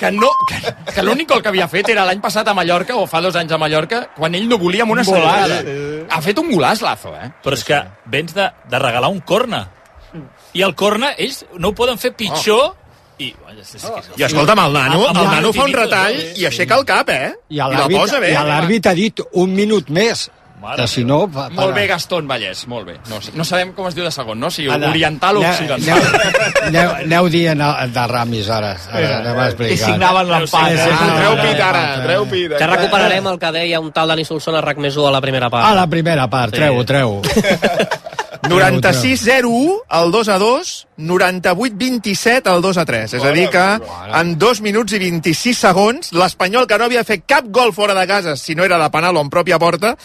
que no, que, que l'únic gol que havia fet era l'any passat a Mallorca, o fa dos anys a Mallorca, quan ell no volia amb una celebrada. Ha fet un golaç, Lazo, eh? Però és que vens de, de regalar un corna. I el corna, ells no ho poden fer pitjor... I, és, és, és, I escolta'm, el nano, Amb- amb el el nano fa un retall i aixeca el cap, eh? I la l'àrbit posa bé. i l'àrbit ha dit un minut més. Mare que si no... Pa, Molt bé, Gaston Vallès, molt bé. No, no sabem com es diu de segon, no? Si Ara, oriental o occidental. Aneu, aneu, aneu dient de Ramis ara. ara anem a I explicar. signaven l'empat. Sí, sí. Treu pit ara, treu pit. Ja recuperarem el que deia un tal Dani Solsona a RAC més 1 a la primera part. A la primera part, Sí. treu-ho, treu-ho. 96-01, el 2 a 2, 98-27, el 2 a 3. És a dir que en 2 minuts i 26 segons, l'Espanyol, que no havia fet cap gol fora de casa, si no era de penal o en pròpia porta,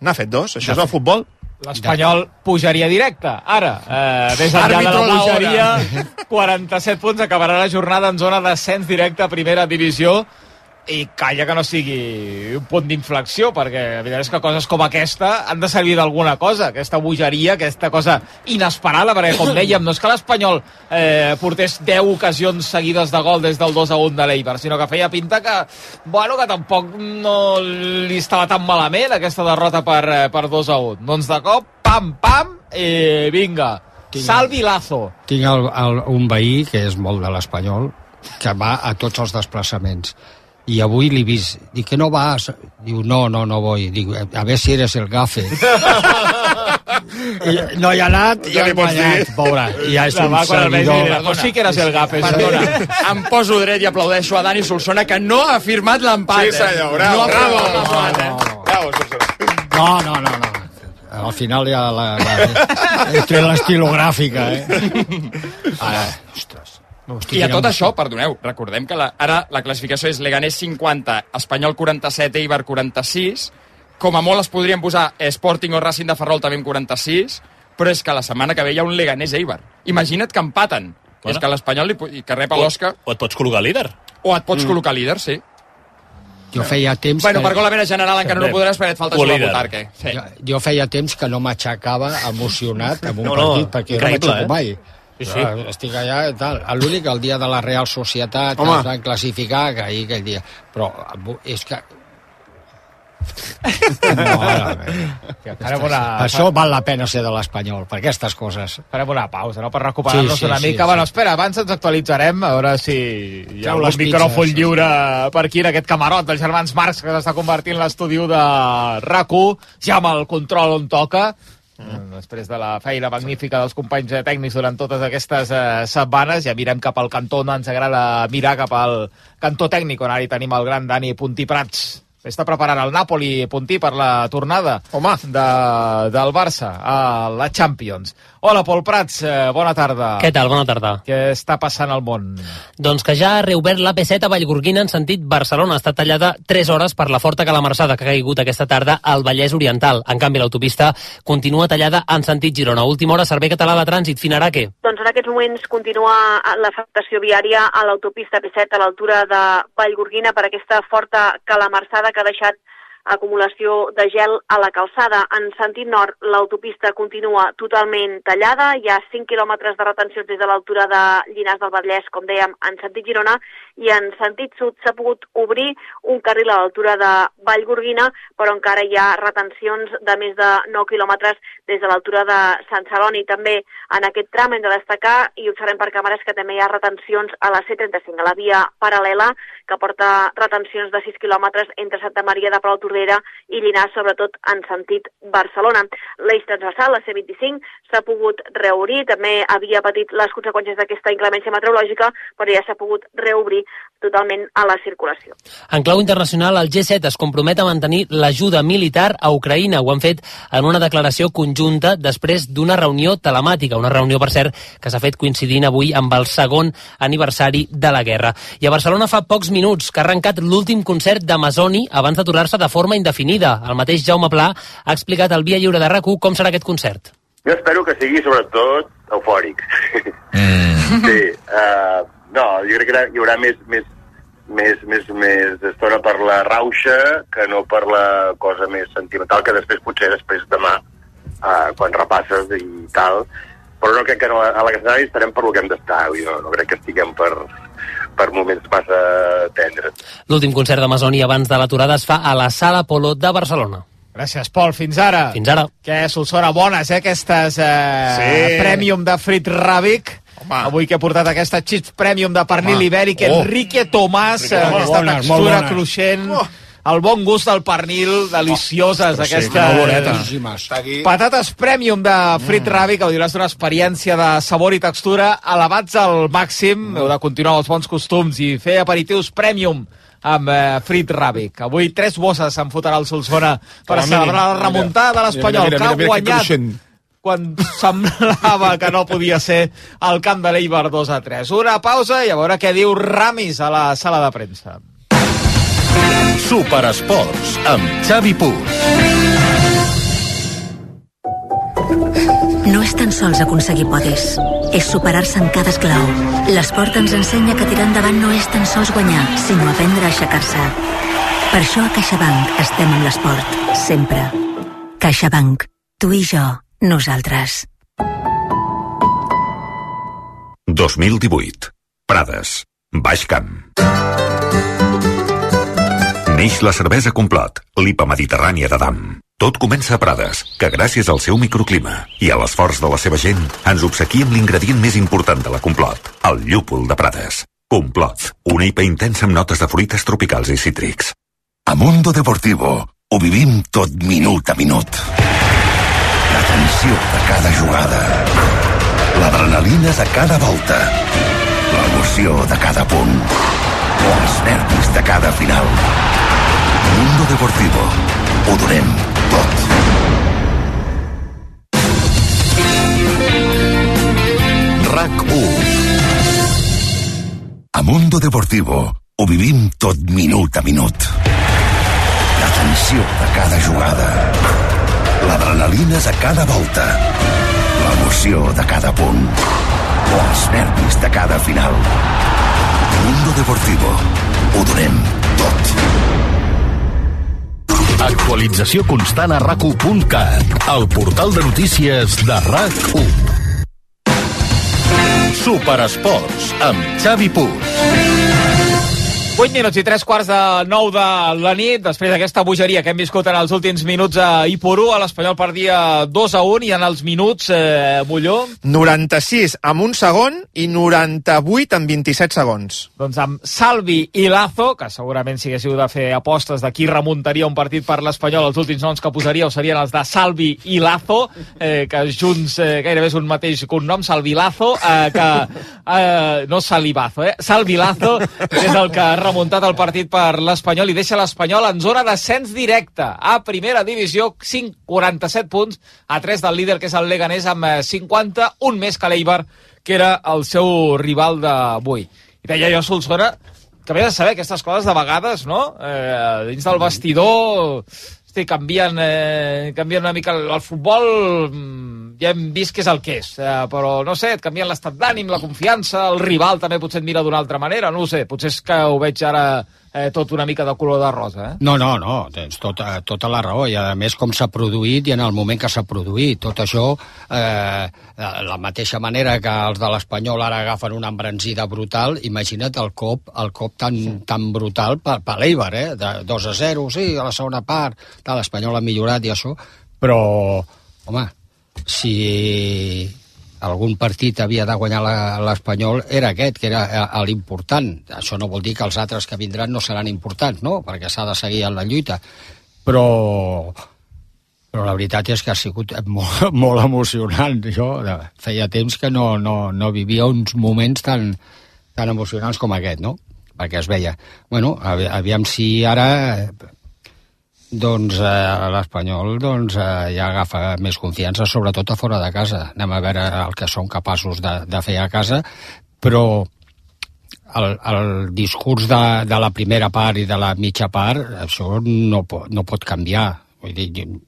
n'ha fet dos. Això és el futbol. L'Espanyol pujaria directe. Ara, eh, més enllà de la pujaria, 47 punts, acabarà la jornada en zona d'ascens directe a primera divisió i calla que no sigui un punt d'inflexió, perquè veritat és que coses com aquesta han de servir d'alguna cosa, aquesta bogeria, aquesta cosa inesperada, perquè com dèiem, no és que l'Espanyol eh, portés 10 ocasions seguides de gol des del 2 a 1 de l'Eibar, sinó que feia pinta que, bueno, que tampoc no li estava tan malament aquesta derrota per, eh, per 2 a 1. Doncs de cop, pam, pam, i vinga, salvi Lazo. Tinc el, el, un veí, que és molt de l'Espanyol, que va a tots els desplaçaments. I avui l'he vist. Dic que no vas. Diu, no, no, no voy. Dic, a ver si eres el gafe. I no hi ha anat i Ja ha li pots guanyat, dir. pobre. I ja és La un seguidor. dirà, pues sí que eres el gafe. Perdona, em poso dret i aplaudeixo a Dani Solsona, que no ha firmat l'empat. Sí, senyor, bravo, no ha bravo. firmat l'empat, eh? Bravo, Solsona. No, no, no, no. Al final hi ha la, la, té l'estilogràfica, eh? Ara, ostres. I a tot això, perdoneu, recordem que la, ara la classificació és Leganés 50, Espanyol 47, Eibar 46, com a molt es podrien posar Sporting o Racing de Ferrol també amb 46, però és que la setmana que ve hi ha un Leganés Eibar. Imagina't que empaten. Bueno. És que l'Espanyol que rep a l'Oscar, O et pots col·locar líder. o et pots mm. col·locar líder, sí. Jo feia temps Bueno, que... per gol a mena general encara no podràs perquè et falta jugar a. Butarque. Sí. Jo, jo feia temps que no m'aixecava emocionat amb un No, no, partit, perquè no m'aixeco eh? mai. Sí, sí. Estic allà i tal. L'únic, el dia de la Real Societat, Home. ens van classificar, que ahir aquell dia. Però és que... No, ara. Farem una, per això val la pena ser de l'Espanyol, per aquestes coses. farem una pausa, no? Per recuperar-nos Sí, sí, una sí, mica. sí. bueno, espera, abans ens actualitzarem, a veure si hi ha Treu les micròfon pizzas. lliure per aquí en aquest camarot dels germans Marx que s'està convertint l'estudi de RAC1, ja amb el control on toca. Mm. Després de la feina magnífica dels companys eh, tècnics durant totes aquestes eh, setmanes, ja mirem cap al cantó on ens agrada mirar cap al cantó tècnic, on ara hi tenim el gran Dani Puntí Prats. Està preparant el Napoli, Puntí, per la tornada Home. de, del Barça a la Champions. Hola, Pol Prats, eh, bona tarda. Què tal? Bona tarda. Què està passant al món? Doncs que ja ha reobert l'AP7 a Vallgorguina en sentit Barcelona. Ha estat tallada 3 hores per la forta calamarsada que ha caigut aquesta tarda al Vallès Oriental. En canvi, l'autopista continua tallada en sentit Girona. Última hora, Servei Català de Trànsit, Finaraque. Doncs en aquests moments continua l'afectació viària a l'autopista P7 a l'altura de Vallgorguina per aquesta forta calamarsada que ha deixat acumulació de gel a la calçada. En sentit nord, l'autopista continua totalment tallada. Hi ha 5 quilòmetres de retencions des de l'altura de Llinars del Vallès, com dèiem, en sentit Girona, i en sentit sud s'ha pogut obrir un carril a l'altura de Vallgorguina, però encara hi ha retencions de més de 9 quilòmetres des de l'altura de Sant Celoni. També en aquest tram hem de destacar, i observem per càmeres, que també hi ha retencions a la C35, a la via paral·lela, que porta retencions de 6 quilòmetres entre Santa Maria de Pau Tordera i Llinars, sobretot en sentit Barcelona. L'eix transversal, la C25, s'ha pogut reobrir, també havia patit les conseqüències d'aquesta inclemència meteorològica, però ja s'ha pogut reobrir totalment a la circulació. En clau internacional, el G7 es compromet a mantenir l'ajuda militar a Ucraïna. Ho han fet en una declaració conjunta després d'una reunió telemàtica, una reunió, per cert, que s'ha fet coincidint avui amb el segon aniversari de la guerra. I a Barcelona fa pocs minuts que ha arrencat l'últim concert d'Amazoni abans d'aturar-se de forma indefinida. El mateix Jaume Pla ha explicat al Via Lliure de rac com serà aquest concert. Jo espero que sigui, sobretot, eufòric. Mm. Sí, uh, no, jo crec que hi haurà més, més, més, més, més estona per la rauxa que no per la cosa més sentimental que després, potser després demà, uh, quan repasses i tal, però no crec que no, a la escenari estarem per lo que hem d'estar, no, no crec que estiguem per, per moments massa tendres. L'últim concert de Masoni abans de l'aturada es fa a la Sala Polo de Barcelona. Gràcies, Pol. Fins ara. Fins ara. Que Solsona, bones, eh, aquestes eh, Sí. Premium de Frit Ràbic. Home. Avui que he portat aquesta chips Premium de pernil Home. ibèric, Oh. Enrique Tomàs, eh, Molt aquesta bones, textura bones. cruixent, Oh. el bon gust del pernil, delicioses, sí, aquesta... que boneta. Boníssimes. Patates Premium de Frit Mm. Ràbic, gaudiràs d'una experiència de sabor i textura elevats al màxim. Heu de continuar els bons costums i fer aperitius Premium amb eh, Frit Ràbic. Avui tres bosses se'n fotrà el Solsona per celebrar la remuntada de l'Espanyol, que ha que guanyat. Quan semblava que no podia ser el camp de l'Eibar 2 a 3. Una pausa i a veure què diu Ramis a la sala de premsa. Superesports amb Xavi Puig. No és tan sols aconseguir podis, és superar-se en cada esclau. L'esport ens ensenya que tirar endavant no és tan sols guanyar, sinó aprendre a aixecar-se. Per això a CaixaBank estem amb l'esport, sempre. CaixaBank. Tu i jo, nosaltres. 2018. Prades. Baix Camp. Neix la cervesa Complot, l'IPA mediterrània de Dam. Tot comença a Prades, que gràcies al seu microclima i a l'esforç de la seva gent ens obsequia amb l'ingredient més important de la Complot, el llúpol de Prades. Complot, una IPA intensa amb notes de fruites tropicals i cítrics. A Mundo Deportivo ho vivim tot minut a minut. Tensió de cada jugada. L'adrenalina de cada volta. L'emoció de cada punt. Els nervis de cada final. Mundo Deportivo. Ho donem tot. RAC 1 A Mundo Deportivo ho vivim tot minut a minut. La tensió de cada jugada. L'adrenalina de cada volta. L'emoció de cada punt. Els nervis de cada final. Mundo Deportivo. Ho donem tot. Actualització constant a rac1.cat, el portal de notícies de RAC1. Superesports amb Xavi Puig. 8 minuts i 3 quarts de 9 de la nit, després d'aquesta bogeria que hem viscut en els últims minuts a Iporú, a l'Espanyol perdia 2 a 1 i en els minuts, eh, Molló, 96 amb un segon i 98 amb 27 segons. doncs amb Salvi i Lazo, que segurament si haguéssiu de fer apostes de qui remuntaria un partit per l'Espanyol, els últims noms que posaríeu serien els de Salvi i Lazo, eh, que junts eh, gairebé és un mateix cognom, Salvi Lazo, eh, que eh, no Salibazo, eh? Salvi Lazo, que és el que remuntat el partit per l'Espanyol i deixa l'Espanyol en zona d'ascens directe a primera divisió, 5, 47 punts a 3 del líder, que és el Leganés, amb eh, 50, un més que l'Eibar, que era el seu rival d'avui. I deia jo, Solsona, que vés a saber aquestes coses de vegades, no? Eh, dins del vestidor hosti, canvien, eh, canvien una mica el, el futbol mm, ja hem vist que és el que és eh, però no sé, et canvien l'estat d'ànim la confiança, el rival també potser et mira d'una altra manera no ho sé, potser és que ho veig ara eh, tot una mica de color de rosa eh? No, no, no, tens tota, tota la raó, i a més com s'ha produït i en el moment que s'ha produït. Tot això, eh, de la mateixa manera que els de l'Espanyol ara agafen una embranzida brutal, imagina't el cop, el cop tan, sí. tan brutal per, per l'Eibar, eh? De 2 a 0, sí, a la segona part, l'Espanyol ha millorat i això, però, home, si algun partit havia de guanyar l'Espanyol era aquest, que era eh, l'important. Això no vol dir que els altres que vindran no seran importants, no? perquè s'ha de seguir en la lluita. Però, però la veritat és que ha sigut molt, molt emocionant. Jo feia temps que no, no, no vivia uns moments tan, tan emocionants com aquest, no? Perquè es veia. Bueno, avi- aviam si ara eh, doncs eh, l'Espanyol doncs, eh, ja agafa més confiança, sobretot a fora de casa. Anem a veure el que són capaços de, de fer a casa, però el, el discurs de, de la primera part i de la mitja part, això no, no pot canviar. Vull dir, jo,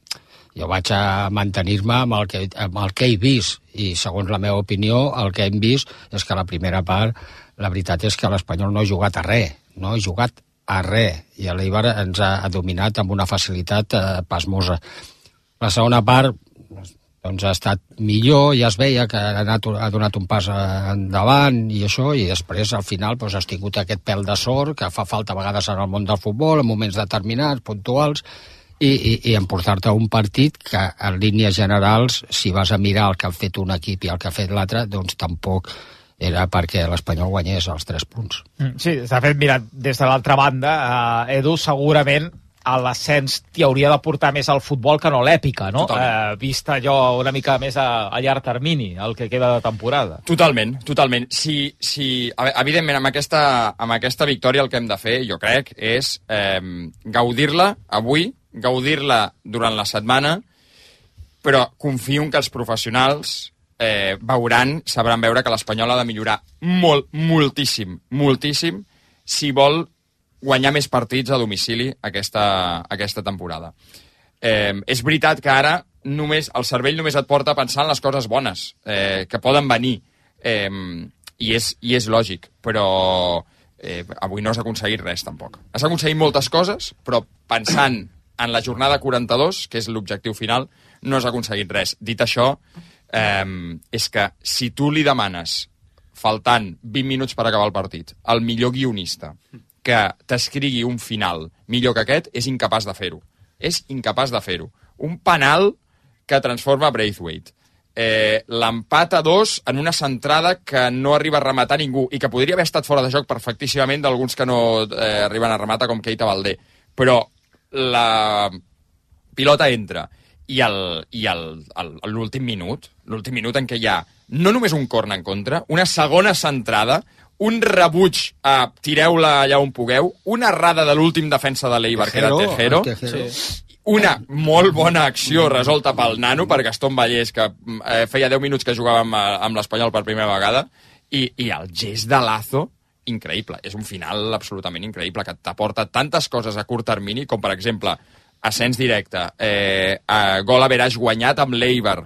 jo vaig a mantenir-me amb, el que, amb el que he vist i segons la meva opinió el que hem vist és que la primera part la veritat és que l'Espanyol no ha jugat a res no ha jugat a res i l'Eibar ens ha, dominat amb una facilitat eh, pasmosa. La segona part doncs ha estat millor, ja es veia que ha, anat, ha donat un pas endavant i això, i després al final doncs, has tingut aquest pèl de sort que fa falta a vegades en el món del futbol, en moments determinats, puntuals, i, i, i emportar-te un partit que en línies generals, si vas a mirar el que ha fet un equip i el que ha fet l'altre, doncs tampoc era perquè l'Espanyol guanyés els tres punts. Mm, Sí, de fet, mira, des de l'altra banda, eh, Edu, segurament a l'ascens t'hi hauria de portar més al futbol que no l'èpica, no? Eh, vist allò una mica més a, a llarg termini, el que queda de temporada. Totalment, totalment. Si, si, evidentment, amb aquesta, amb aquesta victòria el que hem de fer, jo crec, és eh, gaudir-la avui, gaudir-la durant la setmana, però confio en que els professionals eh, veuran, sabran veure que l'Espanyol ha de millorar molt, moltíssim, moltíssim, si vol guanyar més partits a domicili aquesta, aquesta temporada. Eh, és veritat que ara només el cervell només et porta a pensar en les coses bones eh, que poden venir eh, i, és, i és lògic, però eh, avui no has aconseguit res tampoc. Has aconseguit moltes coses, però pensant en la jornada 42, que és l'objectiu final, no has aconseguit res. Dit això, eh, és que si tu li demanes, faltant 20 minuts per acabar el partit, el millor guionista que t'escrigui un final millor que aquest, és incapaç de fer-ho. És incapaç de fer-ho. Un penal que transforma Braithwaite. Eh, L'empat a dos en una centrada que no arriba a rematar ningú i que podria haver estat fora de joc perfectíssimament d'alguns que no eh, arriben a rematar com Keita Valdé. Però la pilota entra i l'últim minut, l'últim minut en què hi ha no només un corn en contra, una segona centrada, un rebuig a tireu-la allà on pugueu, una errada de l'últim defensa de l'Eibar, que era Tejero, Tejero, Tejero. una molt bona acció resolta pel nano, per Gastón Vallès, que eh, feia 10 minuts que jugava amb, eh, amb l'Espanyol per primera vegada, i, i el gest de Lazo, increïble. És un final absolutament increïble, que t'aporta tantes coses a curt termini, com per exemple, ascens directe, eh, eh, gol a veràs guanyat amb l'Eibar,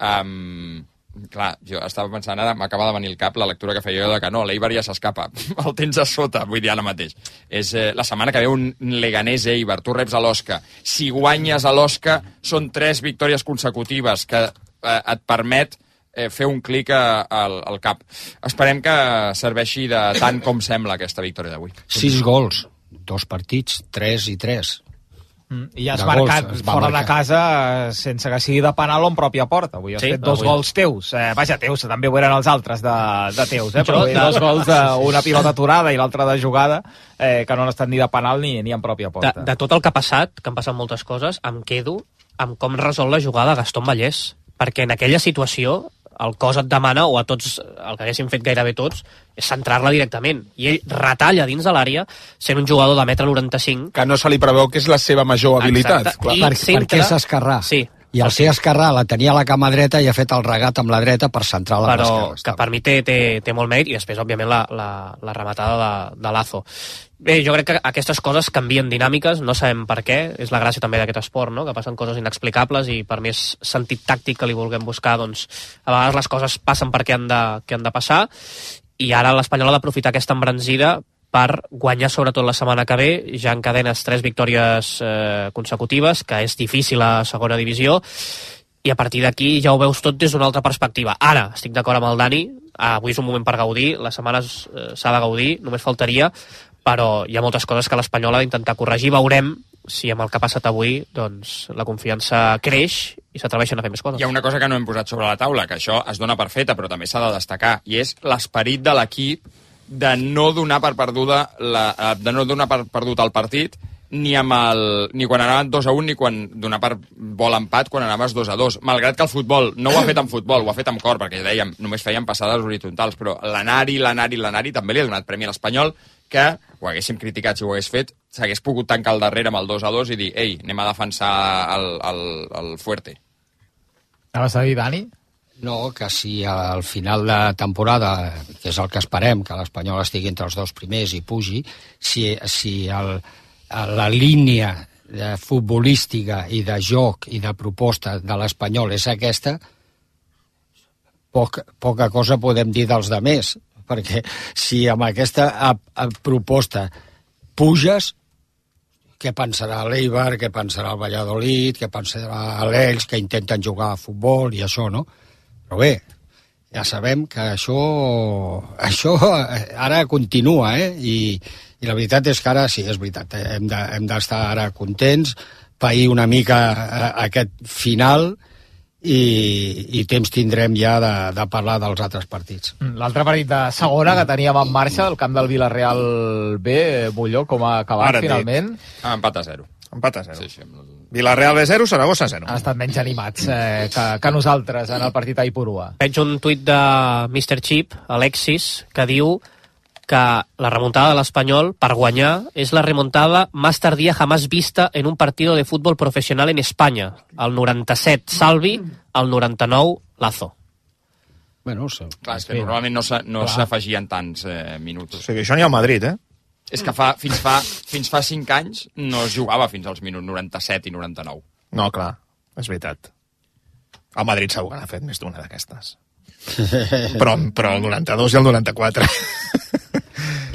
um, clar, jo estava pensant, ara m'acaba de venir al cap la lectura que feia jo de que no, l'Eibar ja s'escapa, el tens a sota, vull dir ara mateix. És eh, la setmana que ve un Leganés Eibar, tu reps a l'Osca. Si guanyes a l'Osca, són tres victòries consecutives que eh, et permet eh, fer un clic a- al, al cap. Esperem que serveixi de tant com sembla aquesta victòria d'avui. Sis gols, dos partits, tres i tres. Mm, I has De marcat gols, fora de marcar. casa eh, sense que sigui de penal o en pròpia porta. Avui has Sí, fet dos avui. gols teus. Eh, vaja, teus, també ho eren els altres de, de teus, eh? però Jo, de- dos gols d'una pilota aturada i l'altra de jugada eh, que no han estat ni de penal ni, ni en pròpia De, porta. de tot el que ha passat, que han passat moltes coses, em quedo amb com resol la jugada Gastón Vallès. Perquè en aquella situació el cos et demana, o a tots, el que haguessin fet gairebé tots, és centrar-la directament. I ell retalla dins de l'àrea sent un jugador de metre 95 Que no se li preveu que és la seva major habilitat. Exacte. Clar. I Per, centra- perquè és esquerrà. Sí. I el ser esquerrà la tenia a la cama dreta i ha fet el regat amb la dreta per centrar la però que per mi té, té, té molt mèrit i després, òbviament, la, la, la rematada de, de Lazo. Bé, jo crec que aquestes coses canvien dinàmiques, no sabem per què, és la gràcia també d'aquest esport, no? que passen coses inexplicables i per més sentit tàctic que li vulguem buscar, doncs a vegades les coses passen perquè han de, que han de passar i ara l'Espanyol ha d'aprofitar aquesta embranzida per guanyar sobretot la setmana que ve, ja encadenes tres victòries eh, consecutives, que és difícil a segona divisió, i a partir d'aquí ja ho veus tot des d'una altra perspectiva. Ara, estic d'acord amb el Dani, avui és un moment per gaudir, les setmanes eh, s'ha de gaudir, només faltaria, però hi ha moltes coses que l'Espanyol ha d'intentar corregir. Veurem si amb el que ha passat avui doncs, la confiança creix i s'atreveixen a fer més coses. Hi ha una cosa que no hem posat sobre la taula, que això es dona per feta, però també s'ha de destacar, i és l'esperit de l'equip de no donar per perduda la, eh, de no donar per perdut el partit ni, amb el, ni quan anaven 2 a 1 ni quan donar per vol empat quan anaves 2 a 2. Malgrat que el futbol no ho ha fet amb futbol, ho ha fet amb cor, perquè dèiem, només feien passades horitzontals, però l'anar-hi, l'anar-hi, l'anar-hi també li ha donat premi a l'Espanyol que ho haguéssim criticat si ho hagués fet, s'hagués pogut tancar al darrere amb el 2 a 2 i dir, ei, anem a defensar el, el, el Fuerte. Anaves a dir, Dani? No, que si al final de temporada, que és el que esperem, que l'Espanyol estigui entre els dos primers i pugi, si, si el, la línia de futbolística i de joc i de proposta de l'Espanyol és aquesta, poc, poca cosa podem dir dels de més, perquè si amb aquesta a, a proposta puges, què pensarà l'Eibar, què pensarà el Valladolid, què pensarà l'Ells, que intenten jugar a futbol i això, no? Però bé, ja sabem que això, això ara continua, eh? I, i la veritat és que ara, sí, és veritat, eh? hem de- hem d'estar de, ara contents, pair una mica eh, aquest final i, i temps tindrem ja de, de parlar dels altres partits. L'altre partit de segona que teníem en marxa, el camp del Villarreal B, eh, Molló, com ha acabat Ara finalment. Ah, empat a zero. Empat a 0. Sí, sí. amb Villarreal B0, Saragossa 0. Han estat menys animats eh, que, que nosaltres en el partit a Ipurua. Veig un tuit de Mr. Chip, Alexis, que diu que la remuntada de l'Espanyol, per guanyar, és la remontada más tardía jamás vista en un partido de fútbol profesional en España. El 97, Salvi, el 99, Lazo. Bueno, sí. Clar, és que normalment no s'a- no s'afegien tants eh, minuts. O sigui, això n'hi ha al Madrid, eh? És que fa, fins, fa, fins fa 5 anys no es jugava fins als minuts 97 i 99. No, clar, és veritat. El Madrid segur que n'ha fet més d'una d'aquestes. Però, però el 92 i el 94.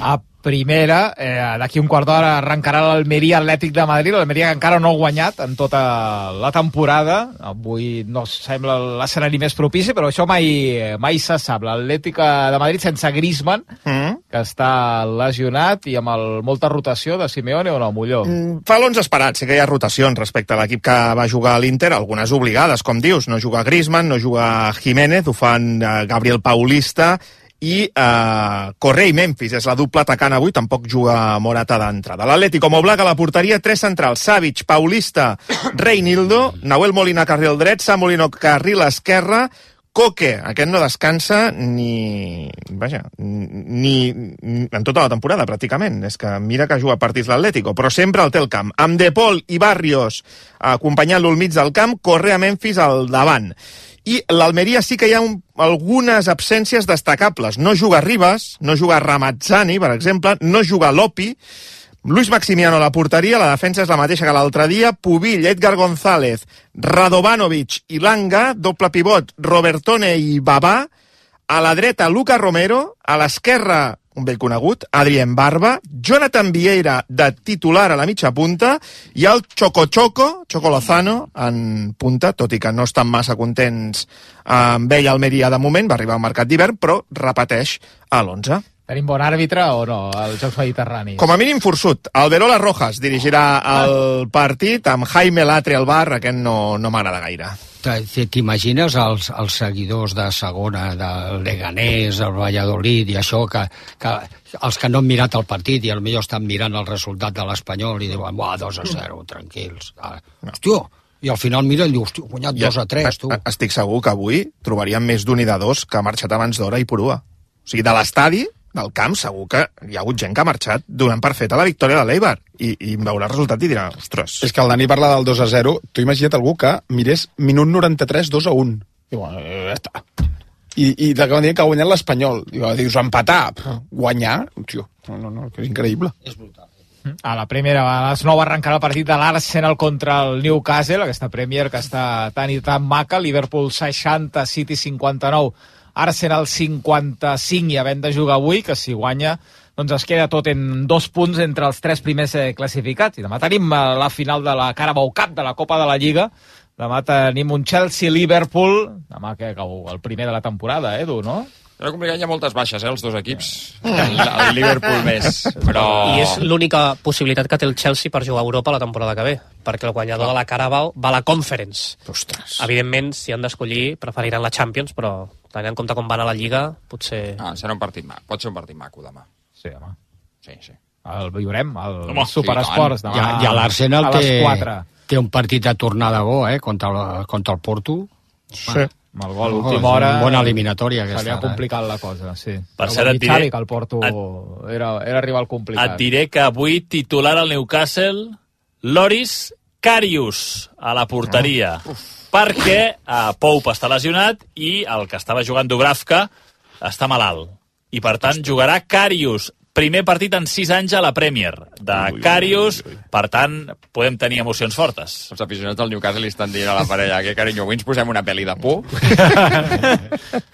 A primera, eh, d'aquí un quart d'hora arrencarà l'Almeria Atlètic de Madrid, l'Almeria que encara no ha guanyat en tota la temporada. Avui no sembla l'escenari més propici, però això mai, mai se sap. L'Atlètic de Madrid sense Griezmann, Mm? que està lesionat i amb el, molta rotació de Simeone o no, Molló? Mm, Fa l'11 esperat, sí que hi ha rotacions respecte a l'equip que va jugar a l'Inter, algunes obligades, com dius, no juga Griezmann, no juga Jiménez, ho fan eh, Gabriel Paulista i eh, Correa i Memphis, és la dupla atacant avui, tampoc juga Morata d'entrada. L'Atlético Moblaga a la porteria, tres centrals, Savic, Paulista, Reinildo, Nahuel Molina carril dret, Samolino carril esquerra, Coque, aquest no descansa ni... Vaja, ni, ni en tota la temporada, pràcticament. És que mira que juga partits l'Atlético, però sempre el té al camp. Amb De Paul i Barrios acompanyant-lo al mig del camp, Correa Memphis al davant. I l'Almeria sí que hi ha un, algunes absències destacables. No juga Ribas, no juga Ramazzani, per exemple, no juga Lopi, Luis Maximiano a la porteria, la defensa és la mateixa que l'altre dia, Pubill, Edgar González, Radovanovic i Langa, doble pivot, Robertone i Babà, a la dreta Luca Romero, a l'esquerra un vell conegut, Adrien Barba, Jonathan Vieira de titular a la mitja punta. I el Choco Choco, Choco Lozano, en punta, tot i que no estan massa contents amb ell Almeria de moment, va arribar al mercat d'hivern, però repeteix a l'11. Tenim bon àrbitre o no, als Jocs Mediterranis? Com a mínim forçut. Alberola Rojas dirigirà el partit amb Jaime Latre al bar, aquest no, no m'agrada gaire. T'imagines els, els seguidors de segona, del Leganés, el Valladolid i això, que, que els que no han mirat el partit i potser estan mirant el resultat de l'Espanyol i diuen, buah, 2 a 0, tranquils. Ah, hòstia, i al final mira i diu, hòstia, guanyat 2 a 3, tu. Estic segur que avui trobaríem més d'un i de dos que ha marxat abans d'hora i Purua. O sigui, de l'estadi, del camp, segur que hi ha hagut gent que ha marxat donant per feta la victòria de l'Eibar. I, I veurà el resultat i dirà, ostres... És que el Dani parla del 2 a 0. Tu imagina't algú que mirés minut 93, 2 a 1. Diu, eh, ja està. I, i de que que ha guanyat l'Espanyol. Diu, dius, empatar, pff, guanyar, tio, no, no, no, que és increïble. És brutal. A la primera, a les 9 arrencarà el partit de l'Arsenal contra el Newcastle, aquesta Premier que està tan i tan maca, Liverpool 60, City 59, Arsenal 55 i havent de jugar avui, que si guanya doncs es queda tot en dos punts entre els tres primers eh, classificats. I demà tenim eh, la final de la Carabao Cup, de la Copa de la Lliga. Demà tenim un Chelsea-Liverpool, demà que el primer de la temporada, Edu, no? Era complicat, hi ha moltes baixes, eh, els dos equips. El, el Liverpool més, però... I és l'única possibilitat que té el Chelsea per jugar a Europa la temporada que ve, perquè el guanyador de la Carabao va a la Conference. Ostres. Evidentment, si han d'escollir, preferiran la Champions, però tenint en compte com van a la Lliga, potser... Ah, serà un partit maco. Pot ser un partit maco demà. Sí, home. Sí, sí. El viurem, el Home, Superesports. sí, demà I, i l'Arsenal té, 4. té un partit de tornada bo, eh, contra el, contra el Porto. Sí. Amb el gol Oh, l'última és hora... una bona eliminatòria, Se aquesta, li ha ara, complicat la cosa, sí. Per Però cert, et dir, diré- que el Porto era, era rival complicat. Et diré que avui titular al Newcastle, Loris Karius a la porteria. perquè eh, Pope està lesionat i el que estava jugant Dubravka està malalt. I per tant jugarà Karius. Primer partit en 6 anys a la Premier de Carius, per tant, podem tenir emocions fortes. Els aficionats del Newcastle li estan dient a la parella que, carinyo, avui ens posem una pel·li de por.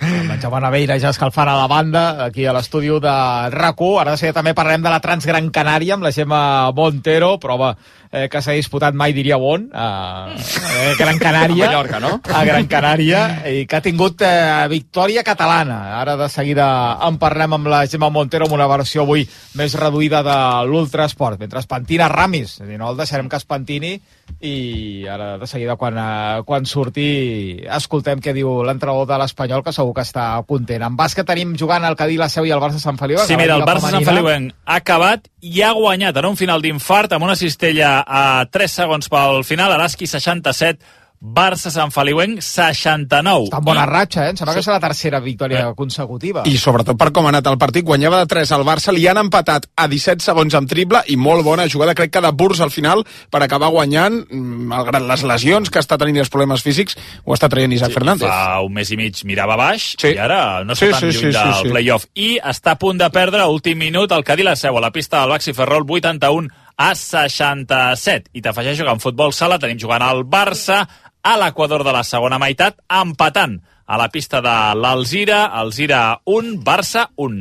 En Jaume Naveira ja escalfant a la banda, aquí a l'estudi de RAC1. Ara de seguida també parlem de la Transgran Canària amb la Gemma Montero, prova eh, que s'ha disputat mai diria on, a eh, Gran Canària. A Mallorca, no? A Gran Canària, i que ha tingut eh, victòria catalana. Ara de seguida en parlem amb la Gemma Montero amb una versió avui més reduïda de l'Ultrasport. Mentre es pentina Ramis, és a dir, no el deixarem que es pentini i ara de seguida quan, eh, quan surti escoltem què diu l'entrenador de l'Espanyol que segur que està content. En bàsquet tenim jugant el Cadí, la Seu i el Barça Sant Feliu. Sí, mira, el Barça Sant Feliuenc ha acabat i ha guanyat en un final d'infart amb una cistella a 3 segons pel final, Araski 67, Barça Sant Feliuenc 69. Està en bona ratxa, eh? Em sembla que és la tercera victòria consecutiva. I sobretot per com ha anat el partit, guanyava de 3 al Barça, li han empatat a 17 segons amb triple i molt bona jugada, crec que de Burs al final per acabar guanyant, mm, malgrat les lesions que està tenint i els problemes físics, ho està traient Isaac sí, Fernández. Fa un mes i mig mirava baix Sí. i ara no està Sí, tan sí, lluny sí, sí, del sí. playoff. I està a punt de perdre a últim minut el Cadí la Seu a la pista del Baxi Ferrol 81 a 67. I t'afegeixo que en futbol sala tenim jugant el Barça a l'equador de la segona meitat, empatant a la pista de l'Alzira, Alzira 1, Barça 1.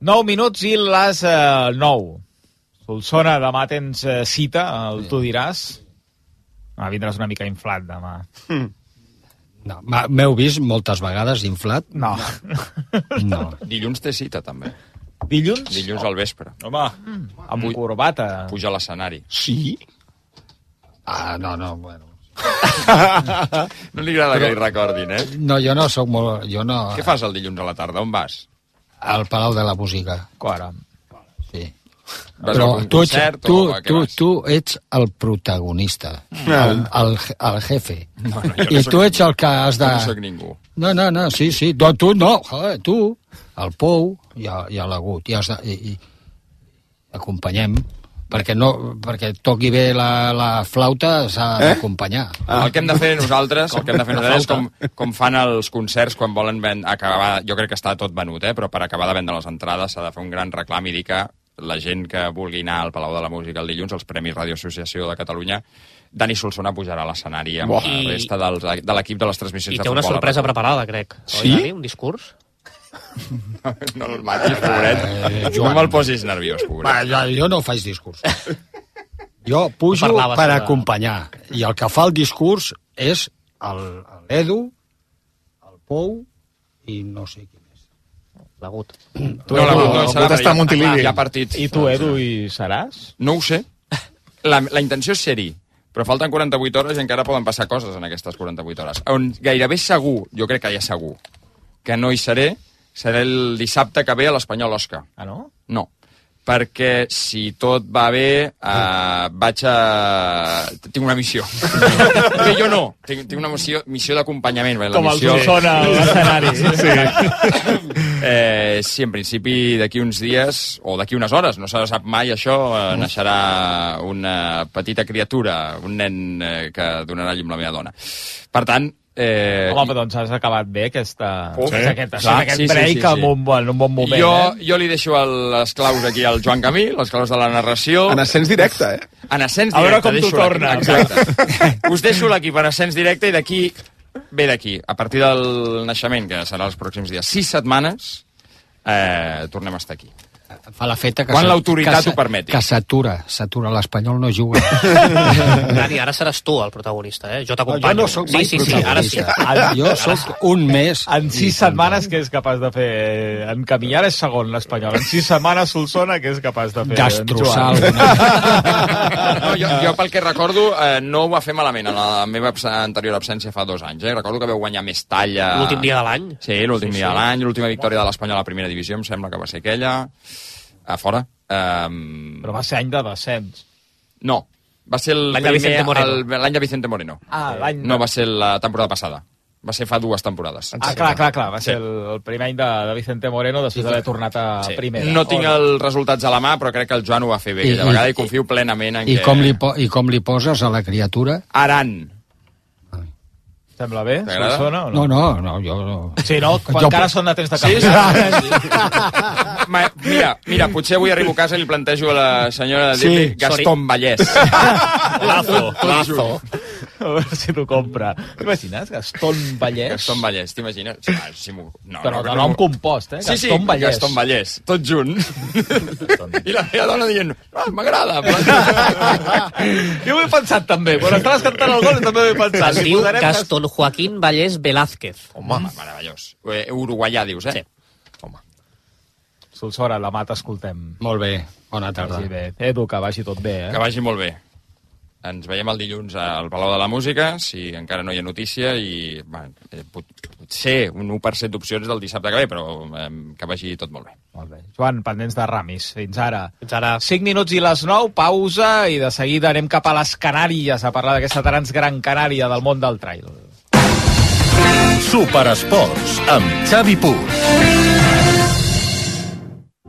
9 minuts i les eh, 9. Solsona, demà tens eh, cita, el tu diràs. Ah, vindràs una mica inflat demà. No, m'ha- M'heu vist moltes vegades inflat? No. No. Dilluns té cita, també. Dilluns? Dilluns al vespre. Home, Amb corbata. Puja a l'escenari. Sí? Ah, no, no, bueno. No li agrada que li recordin, eh? No, jo no sóc molt... Jo no... Què fas el dilluns a la tarda? On vas? Al Palau de la Música. Cara. Sí. Vas Però tu, ets, concert tu, o tu, vas? tu ets el protagonista, Ah. el, el, el jefe. No, no, jo no I soc tu ets el que has de... Jo no sóc ningú. No, no, no, sí, sí. No, tu no, joder, tu, el Pou i, a- i a l'Agut. I, i, i acompanyem, perquè, no, perquè toqui bé la, la flauta s'ha Eh? d'acompanyar. Ah. El que hem de fer nosaltres, el que hem de fer nosaltres és com, com fan els concerts quan volen ven, acabar, jo crec que està tot venut, eh? però per acabar de vendre les entrades s'ha de fer un gran reclam i dir que la gent que vulgui anar al Palau de la Música el dilluns, els Premis Radio Associació de Catalunya, Dani Solsona pujarà a l'escenari amb Buah. la I- resta dels, de l'equip de les transmissions I de té una futbol. sorpresa preparada, crec. Sí? Oi, Dani? Un discurs? No el matis, pobret. Eh, no Joan. me'l posis nerviós, Va, pobret. jo, jo no faig discurs. Jo pujo Parlaves per de- acompanyar. I el que fa el discurs és el- l'Edu, el Pou i no sé qui més. L'agut. Tu, No, no, el serà Gut està a hi ha- Montilivi. Hi ha partits. I tu, Edu, hi seràs? No ho sé. La, la intenció és ser-hi, però falten 48 hores i encara poden passar coses en aquestes 48 hores. On gairebé segur, jo crec que ja segur, que no hi seré, serà el dissabte que ve a l'Espanyol Oscar. Ah, no? No, perquè si tot va bé, eh, vaig a... Tinc una missió. Bé, jo no, tinc, tinc una missió, missió d'acompanyament. Com el missió... Solsona a l'escenari. Sí. Eh, sí, en principi d'aquí uns dies, o d'aquí unes hores, no se sap mai això, eh, naixerà una petita criatura, un nen eh, que donarà llum la meva dona. Per tant, eh, Home, però doncs has acabat bé aquesta, Oh, sí. aquest, clar, aquest sí, sí, break sí, sí. amb un, bon, un bon moment, jo, eh? jo li deixo el, les claus aquí al Joan Camí, les claus de la narració. En ascens directe, eh? En ascens A veure directe. com t'ho torna. Exacte. Us deixo l'equip en ascens directe i d'aquí, ve d'aquí, a partir del naixement, que serà els pròxims dies, sis setmanes, eh, tornem a estar aquí. Fa la feta que Quan l'autoritat que ho permeti. Que s'atura, s'atura. L'Espanyol no juga. Dani, ara seràs tu el protagonista, eh? Jo jo t'acompanyo. no sóc mai sí, sí, sí, ara sí. Jo sóc un mes. En sis setmanes, què és capaç de fer? En Camí ara és segon l'Espanyol. En sis setmanes, Solsona, què és capaç de fer? Destrossar. No, jo, jo pel que recordo eh, no ho va fer malament en la meva anterior absència fa dos anys. Eh? Recordo que vau guanyar més talla... L'últim dia de l'any. Sí, l'últim Sí, dia sí. de l'any, l'última victòria de l'Espanyol a la primera divisió, em sembla que va ser aquella, a fora. Um, Però va ser any de descens. no, va ser el L'any de primer- Vicente Moreno. el- l'any de Vicente Moreno. Ah, l'any... No va ser la temporada passada. Va ser fa dues temporades. Ah, clar, clar, clar. Va Sí. ser el, el primer any de, de Vicente Moreno després d'haver tornat a Sí. primera. No tinc els resultats a la mà, però crec que el Joan ho va fer bé I- aquella i- vegada i confio plenament en I que... com, li po I com li poses a la criatura? Aran. Sembla bé? T'agrada? Solsona o No, no? no, no, jo no. Sí, no? Quan Jo encara són de temps de Sí, canviar. sí. Ma, mira, mira, potser avui arribo a casa i li plantejo a la senyora Sí, sí, Gaston Vallès. Lazo, lazo. A veure si t'ho compra. T'imagines? Gaston Vallès? Gaston Vallès, t'imagines? Sí, ah, sí, m'ho- no, Però no, de no, nom no. compost, eh? Sí, sí, Gaston Vallès. Gaston Vallès, tot junt. I la meva dona dient, ah, m'agrada. Jo ho he pensat també. Quan estaves cantant el gol també ho he pensat. Es diu Gaston Joaquín Vallès Velázquez. Home, meravellós. Eh, Uruguaià, dius, eh? Sí. Home. Solsora, la mà t'escoltem. Molt bé, bona tarda. Vagi bé. Edu, que vagi tot bé, eh? Que vagi molt bé. Ens veiem el dilluns al Palau de la Música, si encara no hi ha notícia, i bé, eh, pot, potser un 1% d'opcions del dissabte que ve, però eh, que vagi tot molt bé. Molt bé. Joan, pendents de Ramis. Fins ara. Fins ara. 5 minuts i les 9, pausa, i de seguida anem cap a les Canàries a parlar d'aquesta transgran Canària del món del trail. Superesports amb Xavi Puig.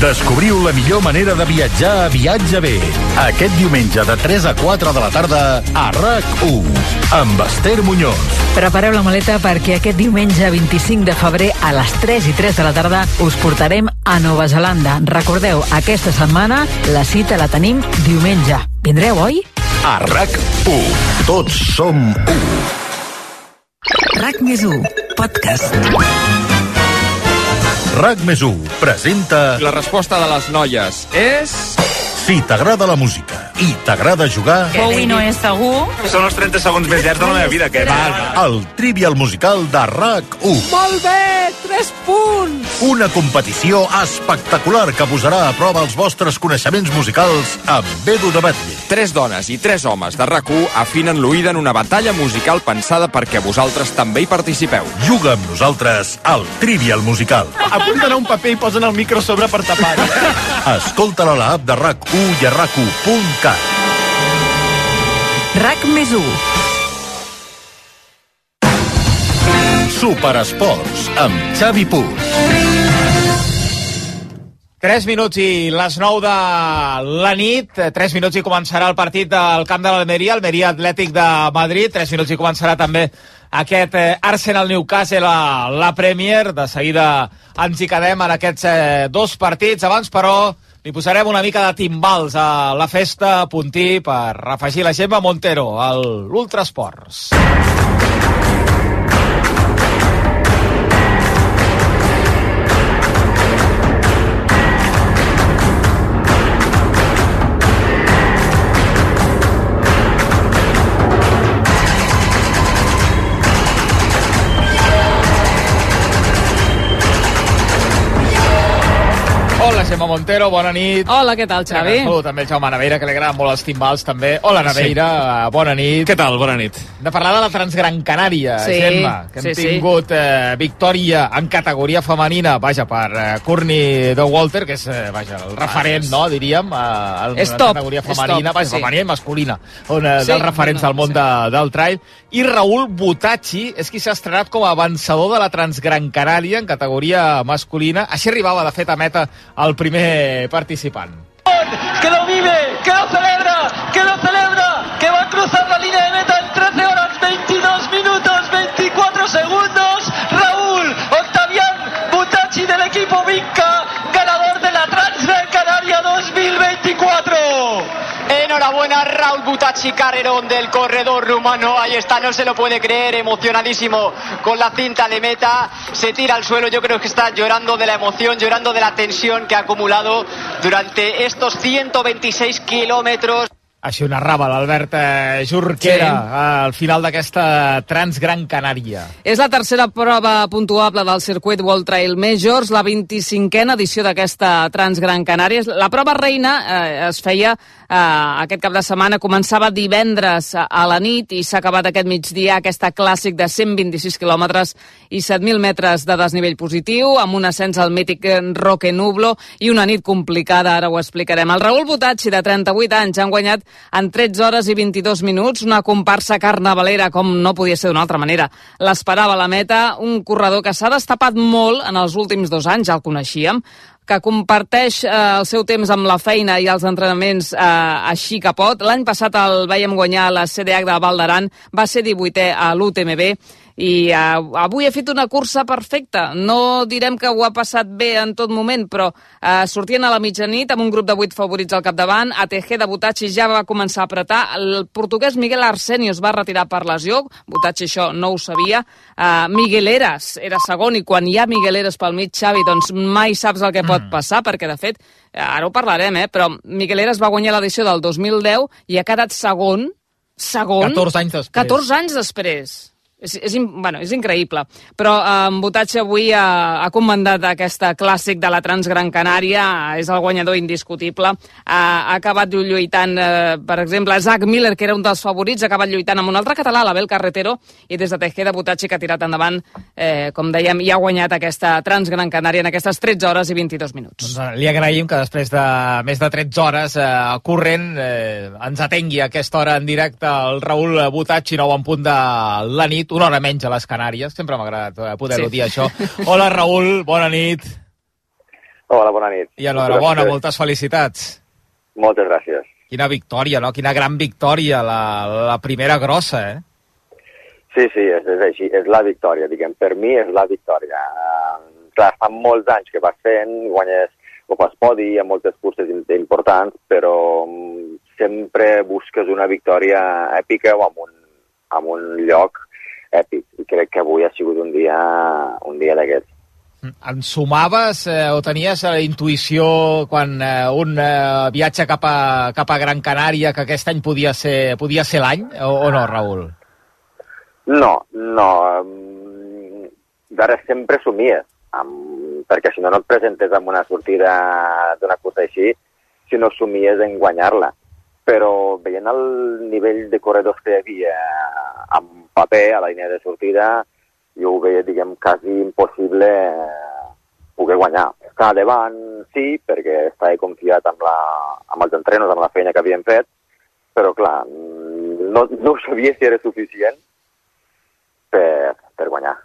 Descobriu la millor manera de viatjar a Viatge B. Aquest diumenge de 3 a 4 de la tarda a RAC1 amb Esther Muñoz. Prepareu la maleta perquè aquest diumenge 25 de febrer a les 3 i 3 de la tarda us portarem a Nova Zelanda. Recordeu, aquesta setmana la cita la tenim diumenge. Vindreu, oi? A RAC1. Tots som u. RAC més 1, podcast. RAC més 1 presenta... La resposta de les noies és... Si t'agrada la música i t'agrada jugar... Bowie no és segur. Són els 30 segons més llargs de la meva vida, que val, El Trivial Musical de RAC1. Molt bé, 3 punts. Una competició espectacular que posarà a prova els vostres coneixements musicals amb Edu de Batlle. Tres dones i tres homes de rac afinen l'oïda en una batalla musical pensada perquè vosaltres també hi participeu. Juga amb nosaltres al Trivial Musical. Apunten a un paper i posen el micro sobre per tapar. Escolta-la a l'app de RAC1 i a rac1.cat. RAC més 1. Superesports amb Xavi Puig. 3 minuts i les 9 de la nit. 3 minuts i començarà el partit del camp de l'Almeria, Almeria Atlètic de Madrid. 3 minuts i començarà també aquest eh, Arsenal-Newcastle a la Premier. De seguida ens hi quedem en aquests eh, dos partits. Abans, però, li posarem una mica de timbals a la festa a Puntí per afegir la Gemma Montero a l'Ultrasports. Gemma Montero, bona nit. Hola, què tal, Xavi? Salut també el Jaume Naveira, que li agraden molt els timbals, també. Hola, Naveira, sí. bona nit. Què tal? Bona nit. De parlar de la Transgran Canària, Sí, Gemma, que hem sí, sí. tingut eh, victòria en categoria femenina, vaja, per eh, Courtney de Walter, que és, eh, vaja, el referent, no?, diríem, eh, en la top, categoria femenina, top, vaja, sí. femenina i masculina, on, eh, Sí, dels referents no, del món sí. de, del trail. I Raül Butacci és qui s'ha estrenat com a vencedor de la Transgran Canària en categoria masculina. Així arribava, de fet, a meta el primer participant. que lo Butacci Carrerón del corredor rumano, ahí está, no se lo puede creer, emocionadísimo con la cinta de meta, se tira al suelo, yo creo que está llorando de la emoción, llorando de la tensión que ha acumulado durante estos 126 kilómetros. Així ho narrava l'Albert eh, Jorquera sí. al final d'aquesta Transgran Canària. És la tercera prova puntuable del circuit World Trail Majors, la 25a edició d'aquesta Transgran Canària. La prova reina eh, es feia eh, aquest cap de setmana, començava divendres a la nit i s'ha acabat aquest migdia aquesta clàssic de 126 quilòmetres i 7.000 metres de desnivell positiu, amb un ascens al mític Roque Nublo i una nit complicada, ara ho explicarem. El Raül Botacci, de 38 anys, han guanyat en 13 hores i 22 minuts, una comparsa carnavalera com no podia ser d'una altra manera. L'esperava la meta, un corredor que s'ha destapat molt en els últims dos anys, ja el coneixíem, que comparteix eh, el seu temps amb la feina i els entrenaments eh, així que pot. L'any passat el veiem guanyar la CDH de Val d'Aran, va ser 18è a l'UTMB i uh, avui ha fet una cursa perfecta. No direm que ho ha passat bé en tot moment, però uh, sortien a la mitjanit amb un grup de vuit favorits al capdavant. ATG de Butacci ja va començar a apretar. El portuguès Miguel Arsenio es va retirar per lesió. Butacci això no ho sabia. Uh, Miguel Eras era segon i quan hi ha Miguel Eras pel mig, Xavi, doncs mai saps el que pot Mm. passar, perquè de fet, ara ho parlarem, eh, però Miguel Eras va guanyar l'edició del 2010 i ha quedat segon segon... 14 anys després. 14 anys després. És, és, bueno, és increïble. Però eh, en Botatge avui ha, ha comandat aquesta clàssic de la Transgran Canària, és el guanyador indiscutible. Ha, ha acabat lluitant, eh, per exemple, Zach Miller, que era un dels favorits, ha acabat lluitant amb un altre català, l'Abel Carretero, i des de Tejeda Botatge que ha tirat endavant, eh, com dèiem, i ha guanyat aquesta Transgran Canària en aquestes 13 hores i 22 minuts. Doncs eh, li agraïm que després de més de 13 hores eh, corrent eh, ens atengui a aquesta hora en directe el Raül Butacci, nou en punt de la nit, una hora menys a les Canàries. Sempre m'ha agradat eh, poder-ho Sí. dir, això. Hola, Raül, bona nit. Hola, bona nit. I enhorabona, moltes felicitats. Moltes gràcies. Quina victòria, no? Quina gran victòria, la, la primera grossa, eh? Sí, sí, és, és així, és la victòria, diguem. Per mi és la victòria. Uh, clar, fa molts anys que vas fent, guanyes o fas podi a moltes curses im- importants, però mm, sempre busques una victòria èpica o amb un, amb un lloc èpic. I crec que avui ha sigut un dia, un dia d'aquests. En sumaves eh, o tenies la intuïció quan eh, un eh, viatge cap a, cap a Gran Canària que aquest any podia ser, podia ser l'any o, o no, Raül? No, no. mm, D'ara sempre somies, amb, perquè si no no et presentes amb una sortida d'una cursa així, si no somies en guanyar-la. Però veient el nivell de corredors que hi havia amb paper a la línia de sortida, jo ho veia, diguem, quasi impossible eh, poder guanyar. Estar davant, sí, perquè estava confiat amb, la, amb els entrenos, amb la feina que havíem fet, però clar, no, no sabia si era suficient per, per guanyar.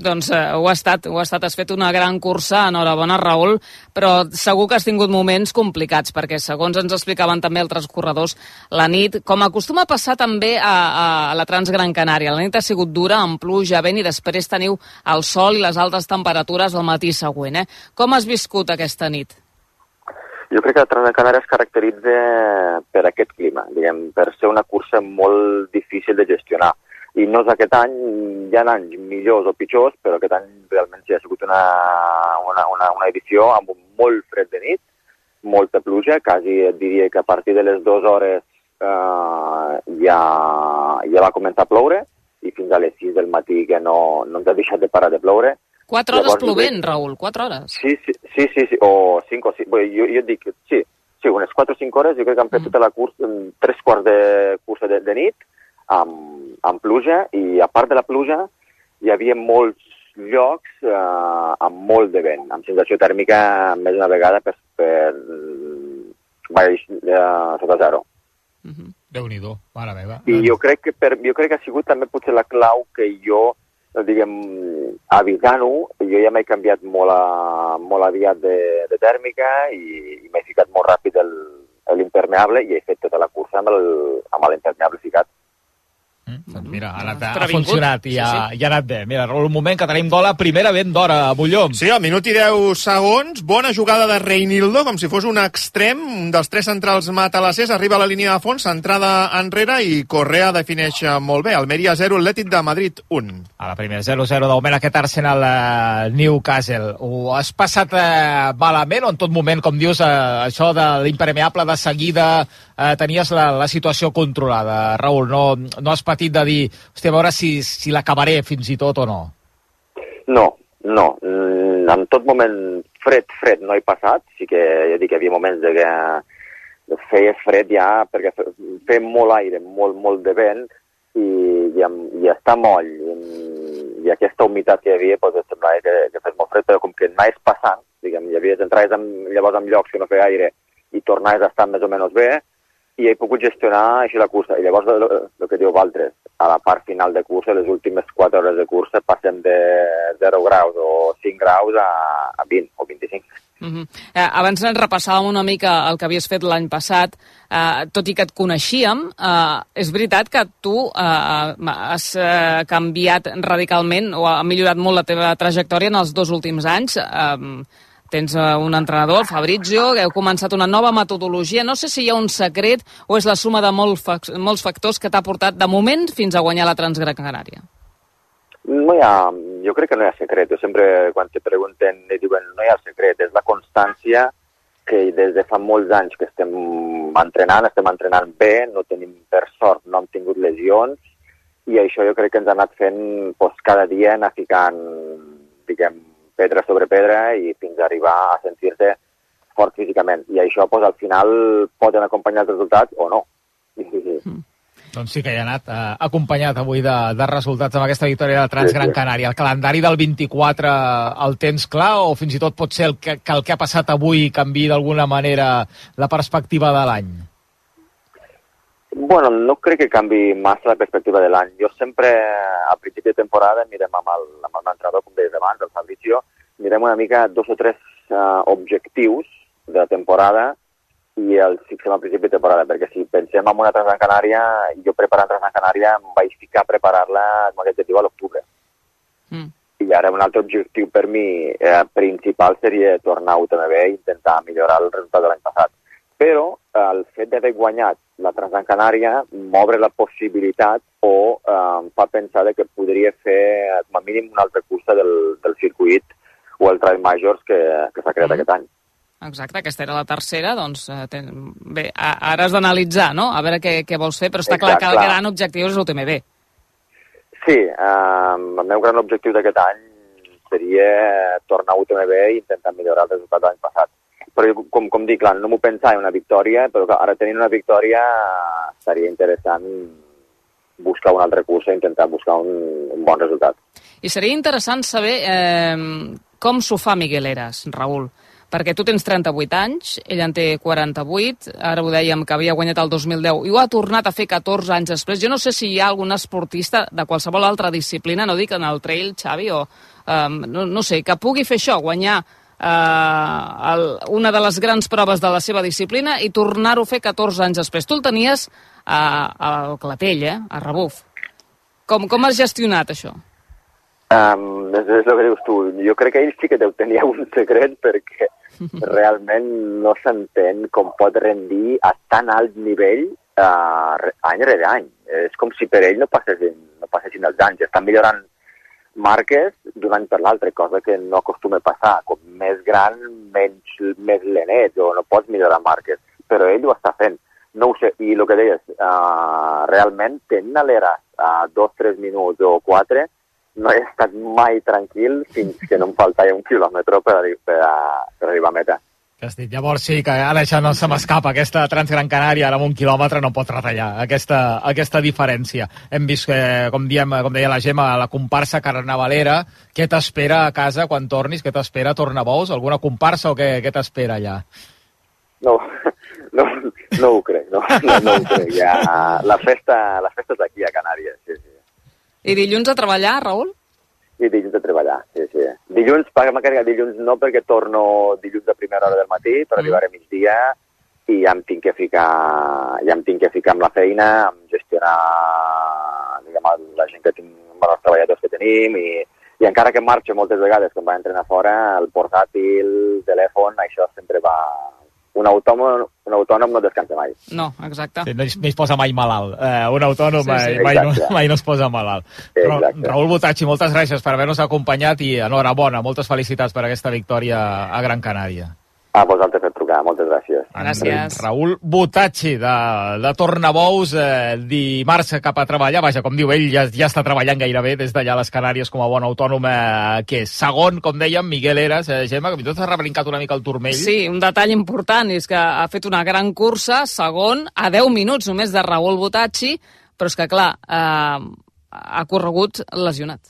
Doncs eh, ho ha estat, ho ha estat. Has fet una gran cursa, enhorabona, Raül, però segur que has tingut moments complicats, perquè segons ens explicaven també altres corredors, la nit, com acostuma a passar també a, a, a la Transgran Canària, la nit ha sigut dura, amb pluja, vent, i després teniu el sol i les altes temperatures al matí següent. Eh? Com has viscut aquesta nit? Jo crec que la Transgran Canària es caracteritza per aquest clima, diguem, per ser una cursa molt difícil de gestionar. I no és aquest any, hi ha anys millors o pitjors, però aquest any realment sí ha sigut una, una, una, una edició amb un molt fred de nit, molta pluja, quasi et diria que a partir de les dues hores eh, ja, ja va començar a ploure i fins a les 6 del matí que no, no ens ha deixat de parar de ploure. Quatre hores Llavors, plovent, crec- Raül, quatre hores. Sí, sí, sí, sí, sí o cinc o sis. Bé, jo, jo dic, sí, sí, unes 4 o 5 hores, jo crec que han fet tota la cursa, mm, tres quarts de cursa de, de nit, amb, amb pluja, i a part de la pluja hi havia molts llocs eh, amb molt de vent, amb sensació tèrmica més d'una vegada per, per mm, baix eh, sota zero. Déu-n'hi-do, mare meva. I jo crec que per, jo crec que ha sigut també potser la clau que jo, diguem, avisant-ho, jo ja m'he canviat molt, a, molt aviat de, de tèrmica i, i m'he ficat molt ràpid el- l'impermeable i he fet tota la cursa amb el- amb l'impermeable ficat. Doncs mira, ha, anat, ha Previngut. funcionat i ha, Sí, sí, i ha anat bé. Mira, Raül, un moment que tenim gola, primera vent d'hora a Molló. Sí, al minut i 10 segons, bona jugada de Reinildo, com si fos un extrem, un dels tres centrals matalassers, arriba a la línia de fons, centrada enrere i Correa defineix molt bé. Almeria 0, Atlètic de Madrid 1. A la primera 0-0 d'augment aquest Arsenal eh, Newcastle. Ho has passat eh, malament o en tot moment, com dius, eh, això de l'impermeable de seguida eh, tenies la, la situació controlada, Raül. No, no has patit de dir, hòstia, a veure si, si l'acabaré fins i tot o no. No, no. Mm, En tot moment fred, fred no he passat. Sí que ja dic, hi havia moments de que feia fred ja, perquè fe- feia molt aire, molt, molt de vent, i, i, i està moll, i, i aquesta humitat que hi havia, doncs, em semblava que, que fes molt fred, però com que anaves passant, diguem, hi havia en, llavors en llocs que no feia aire i tornaves a estar més o menys bé, i he pogut gestionar així la cursa. I llavors, el, que diu Valtres, a la part final de cursa, les últimes 4 hores de cursa, passem de 0 graus o 5 graus a, a 20 o 25. Uh -huh. eh, abans ens repassàvem una mica el que havies fet l'any passat, eh, tot i que et coneixíem, eh, és veritat que tu eh, has eh, canviat radicalment o ha millorat molt la teva trajectòria en els dos últims anys. Eh, tens eh, un entrenador, el Fabrizio, que heu començat una nova metodologia. No sé si hi ha un secret o és la suma de molt fac molts factors que t'ha portat de moment fins a guanyar la Transgran Canària. No hi ha, jo crec que no hi ha secret. Jo sempre, quan te pregunten, i diuen no hi ha secret. És la constància que des de fa molts anys que estem entrenant, estem entrenant bé, no tenim, per sort, no hem tingut lesions, i això jo crec que ens ha anat fent doncs, cada dia anar ficant, diguem, pedra sobre pedra i fins a arribar a sentir-se fort físicament. I això, doncs, al final, poden acompanyar els resultats o no. Doncs sí que hi ha anat eh, acompanyat avui de, de resultats amb aquesta victòria de Transgran Canària. El calendari del 24 el tens clar o fins i tot pot ser el que, que el que ha passat avui canvi d'alguna manera la perspectiva de l'any? Bueno, no crec que canvi massa la perspectiva de l'any. Jo sempre, a principi de temporada, mirem amb el, amb el entrenador, com deies abans, el Fabrizio, mirem una mica dos o tres uh, objectius de la temporada i els fixem al principi de temporada, perquè si pensem en una Transgran Canària, jo preparant Transgran Canària em vaig ficar a preparar-la com aquest objectiu a l'octubre. Mm. I ara un altre objectiu per mi eh, principal seria tornar a UTMB i intentar millorar el resultat de l'any passat. Però eh, el fet d'haver guanyat la Transgran Canària m'obre la possibilitat o eh, em fa pensar que podria fer com a mínim una altra cursa del, del circuit o el Trail Majors que, que s'ha creat mm. aquest any. Exacte, aquesta era la tercera, doncs eh, ten... bé, ara has d'analitzar, no?, a veure què, què vols fer, però està clar Exacte, que el clar. gran objectiu és l'UTMB. Sí, eh, el meu gran objectiu d'aquest any seria tornar a UTMB i intentar millorar el resultat de l'any passat. Però com, com dic, clar, no m'ho pensava en una victòria, però clar, ara tenint una victòria eh, seria interessant buscar una altra cursa i intentar buscar un, un bon resultat. I seria interessant saber eh, com s'ho fa Miguel Eras, Raül, perquè tu tens 38 anys, ell en té 48, ara ho dèiem que havia guanyat el 2010 i ho ha tornat a fer 14 anys després. Jo no sé si hi ha algun esportista de qualsevol altra disciplina, no dic en el trail, Xavi, o eh, no, no sé, que pugui fer això, guanyar el, una de les grans proves de la seva disciplina i tornar-ho a fer 14 anys després. Tu el tenies a, al Clatell, eh? a Rebuf. Com, com has gestionat això? Um, és, és el que dius tu. Jo crec que ell sí que deu tenir un secret perquè realment no s'entén com pot rendir a tan alt nivell uh, any rere any. És com si per ell no passessin, no passessin els anys. Estan millorant marques d'un any per l'altre, cosa que no acostuma a passar. Com més gran, menys, més lenet, o no pots millorar marques. Però ell ho està fent. No ho sé, i el que deies, uh, realment tenint a l'era a dos, tres minuts o quatre, no he estat mai tranquil fins que no em faltava un quilòmetre per, per, per arribar a meta. Estic. Llavors sí, que ara això no se m'escapa, aquesta Transgran Canària ara amb un quilòmetre no pot retallar aquesta, aquesta diferència. Hem vist, que, com, diem, com deia la Gemma, la comparsa carnavalera, què t'espera a casa quan tornis? Què t'espera a Tornabous? Alguna comparsa o què, què t'espera allà? No, no, no ho crec, no, no, no ho crec. Ja, la, festa, la festa és aquí a Canàries, sí, sí. I dilluns a treballar, Raül? I dilluns a treballar, sí, sí. Dilluns, paga carregat dilluns no, perquè torno dilluns a primera hora del matí, però mm. arribaré a migdia i ja em tinc que ficar, ja em tinc que ficar amb la feina, amb gestionar diguem, la gent que tinc, bueno, els treballadors que tenim i, i encara que marxo moltes vegades quan vaig entrenar fora, el portàtil, el telèfon, això sempre va... Un autònom, un autònom no descansa mai. No, exacte. Sí, no, es- no es posa mai malalt. Eh, un autònom Sí, mai, sí. mai, no, mai no es posa malalt. Ra Exacte. Raül Botacci, moltes gràcies per haver-nos acompanyat i enhorabona, moltes felicitats per aquesta victòria a Gran Canària. A vosaltres per trucar, moltes gràcies. Gràcies. Raül Butacci, de, de Tornabous, eh, dimarts cap a treballar. Vaja, com diu ell, ja, ja està treballant gairebé des d'allà a les Canàries com a bon autònom, eh, que és segon, com dèiem, Miguel Eras, eh, Gemma, que fins i tot s'ha rebrincat una mica el turmell. Sí, un detall important és que ha fet una gran cursa, segon, a 10 minuts només de Raúl Butacci, però és que, clar, eh, ha corregut lesionat.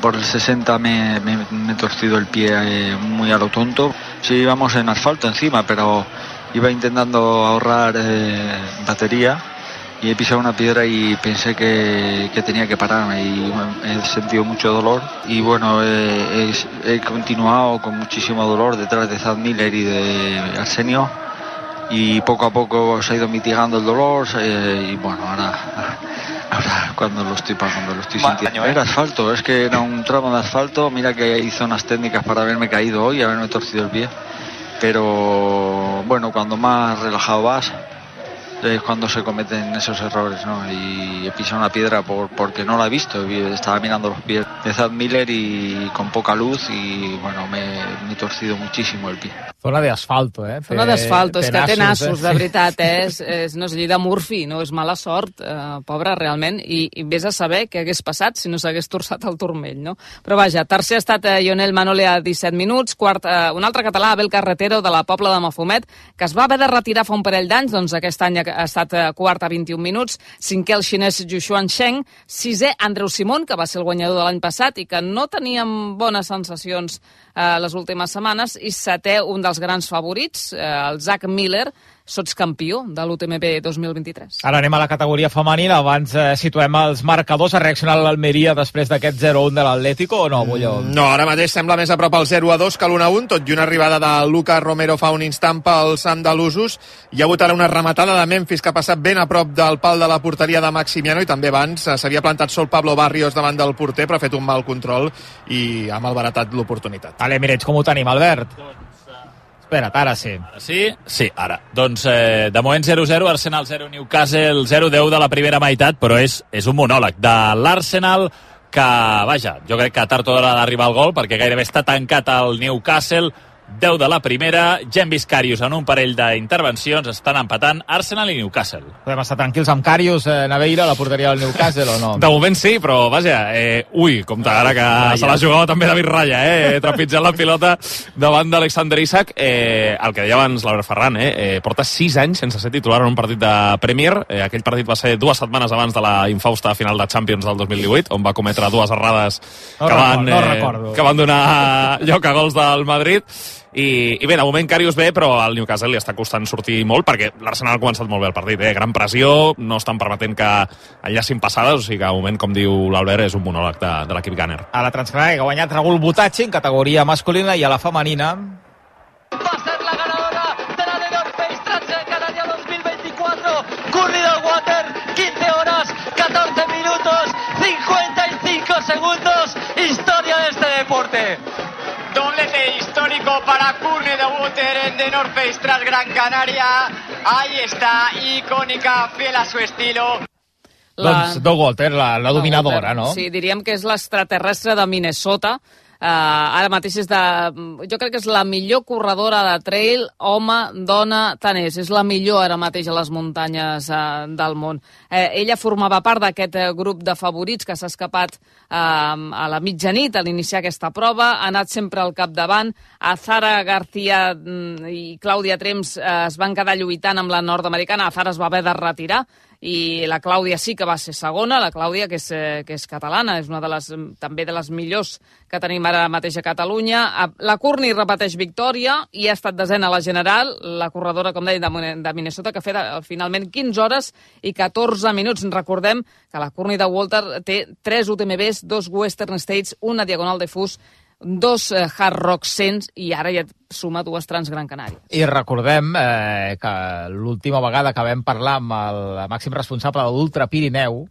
Por el 60 me, me, me he torcido el pie eh, muy a lo tonto. Sí, íbamos en asfalto encima, pero iba intentando ahorrar eh, batería y he pisado una piedra y pensé que, que tenía que pararme y he sentido mucho dolor. Y bueno, eh, he, he continuado con muchísimo dolor detrás de Zad Miller y de Arsenio y poco a poco se ha ido mitigando el dolor eh, y bueno, ahora, ahora cuando lo estoy pagando, lo estoy sintiendo. ¿eh? Era asfalto, es que era un tramo de asfalto, mira que hay zonas técnicas para haberme caído hoy y haberme torcido el pie, pero bueno, cuando más relajado vas es cuando se cometen esos errores, ¿no? Y he pisado una piedra por, porque no la he visto, estaba mirando los pies de Zad Miller y con poca luz y bueno, me, me he torcido muchísimo el pie. Zona d'asfalto, eh? Zona d'asfalto, és que té nassos, de eh? veritat, eh? és, és, no és llei de Murphy, no és mala sort, eh, pobra, realment, i, i vés a saber què hagués passat si no s'hagués torçat el turmell, no? Però vaja, tercer ha estat eh, Lionel Manole a 17 minuts, quart, eh, un altre català, Abel Carretero, de la Pobla de Mafumet, que es va haver de retirar fa un parell d'anys, doncs aquest any ha estat eh, quart a 21 minuts, cinquè el xinès Jushuan Sheng, sisè Andreu Simón, que va ser el guanyador de l'any passat i que no teníem bones sensacions eh, les últimes setmanes, i setè un dels grans favorits, eh, el Zach Miller, sotscampió de l'UTMB 2023. Ara anem a la categoria femenina. Abans eh, situem els marcadors. Ha reaccionat l'Almeria després d'aquest 0-1 de l'Atlético o no, Bulló? No, ara mateix sembla més a prop el 0 a 2 que l'1 1, tot i una arribada de Lucas Romero fa un instant pels andalusos. Hi ha hagut ara una rematada de Memphis que ha passat ben a prop del pal de la porteria de Maximiano i també abans eh, s'havia plantat sol Pablo Barrios davant del porter però ha fet un mal control i ha malbaratat l'oportunitat. Vale, Mirets, com ho tenim, Albert? Espera't, ara sí. Sí? Sí, ara. Doncs eh, de moment 0-0, Arsenal 0, Newcastle 0-10 de la primera meitat, però és, és un monòleg de l'Arsenal que, vaja, jo crec que tard o d'hora d'arribar al gol perquè gairebé està tancat el Newcastle 10 de la primera, Jen Viscarius en un parell d'intervencions estan empatant Arsenal i Newcastle. Podem estar tranquils amb Carius, eh, Naveira, a la porteria del Newcastle o no? De moment sí, però vaja, eh, ui, compte ara que Raya. se la jugava també David Raya, eh, trepitjant la pilota davant d'Alexander Isak. Eh, el que deia abans l'Albert Ferran, eh, eh, porta 6 anys sense ser titular en un partit de Premier. Eh, aquell partit va ser dues setmanes abans de la infausta final de Champions del 2018, on va cometre dues errades No que, van, recordo, no recordo. que van donar lloc a gols del Madrid. I, i bé, de moment Karius bé, però al Newcastle li està costant sortir molt perquè l'Arsenal ha començat molt bé el partit, eh? gran pressió, no estan permetent que enllacin passades, o sigui que de moment, com diu l'Albert, és un monòleg de, de l'equip Gunner. A la Transcanària que ha guanyat Raúl Butacci en categoria masculina i a la femenina Canaria para Curne de Water en The North Face tras Gran Canaria. Ahí está, icónica, fiel a su estilo. La- Doncs Doug Walter, la, la dominadora, no? Sí, diríem que és l'extraterrestre de Minnesota. Uh, ara mateix és de... Jo crec que és la millor corredora de trail, home, dona, tant és. És la millor ara mateix a les muntanyes uh, del món. Uh, ella formava part d'aquest uh, grup de favorits que s'ha escapat uh, a la mitjanit a l'iniciar aquesta prova. Ha anat sempre al capdavant. Azara García mm, i Clàudia Trems uh, es van quedar lluitant amb la nord-americana. Azara es va haver de retirar i la Clàudia sí que va ser segona, la Clàudia que és, eh, que és catalana, és una de les, també de les millors que tenim ara mateix a Catalunya. La Courtney repeteix victòria i ha estat desena a la general, la corredora, com deia, de Minnesota, que ha fet eh, finalment 15 hores i 14 minuts. Recordem que la Courtney de Walter té 3 UTMBs, dos Western States, una Diagonal de Fus, dos eh, Hard Rock 100 i ara ja suma dues Trans Gran Canària. I recordem eh, que l'última vegada que vam parlar amb el màxim responsable de l'Ultra Pirineu,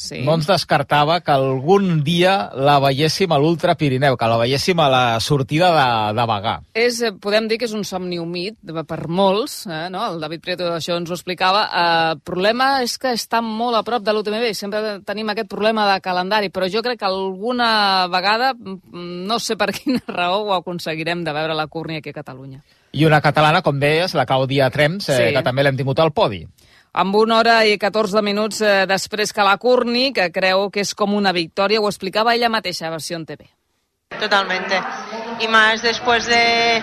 Sí. no ens descartava que algun dia la veiéssim a l'Ultra Pirineu, que la veiéssim a la sortida de, de Bagà. És, eh, podem dir que és un somni humit per molts, eh, no? el David Prieto això ens ho explicava. Eh, El problema és que està molt a prop de l'UTMB sempre tenim aquest problema de calendari, però jo crec que alguna vegada, mm, no sé per quina raó, ho aconseguirem de veure la Cúrnia aquí a Catalunya. I una catalana, com deies, la Clàudia Trems, eh, Sí. que també l'hem tingut al podi. Amb una hora i 14 minuts eh, després que la Cúrnia, que creu que és com una victòria, ho explicava ella mateixa a versió en TV. Totalmente. Y más después de,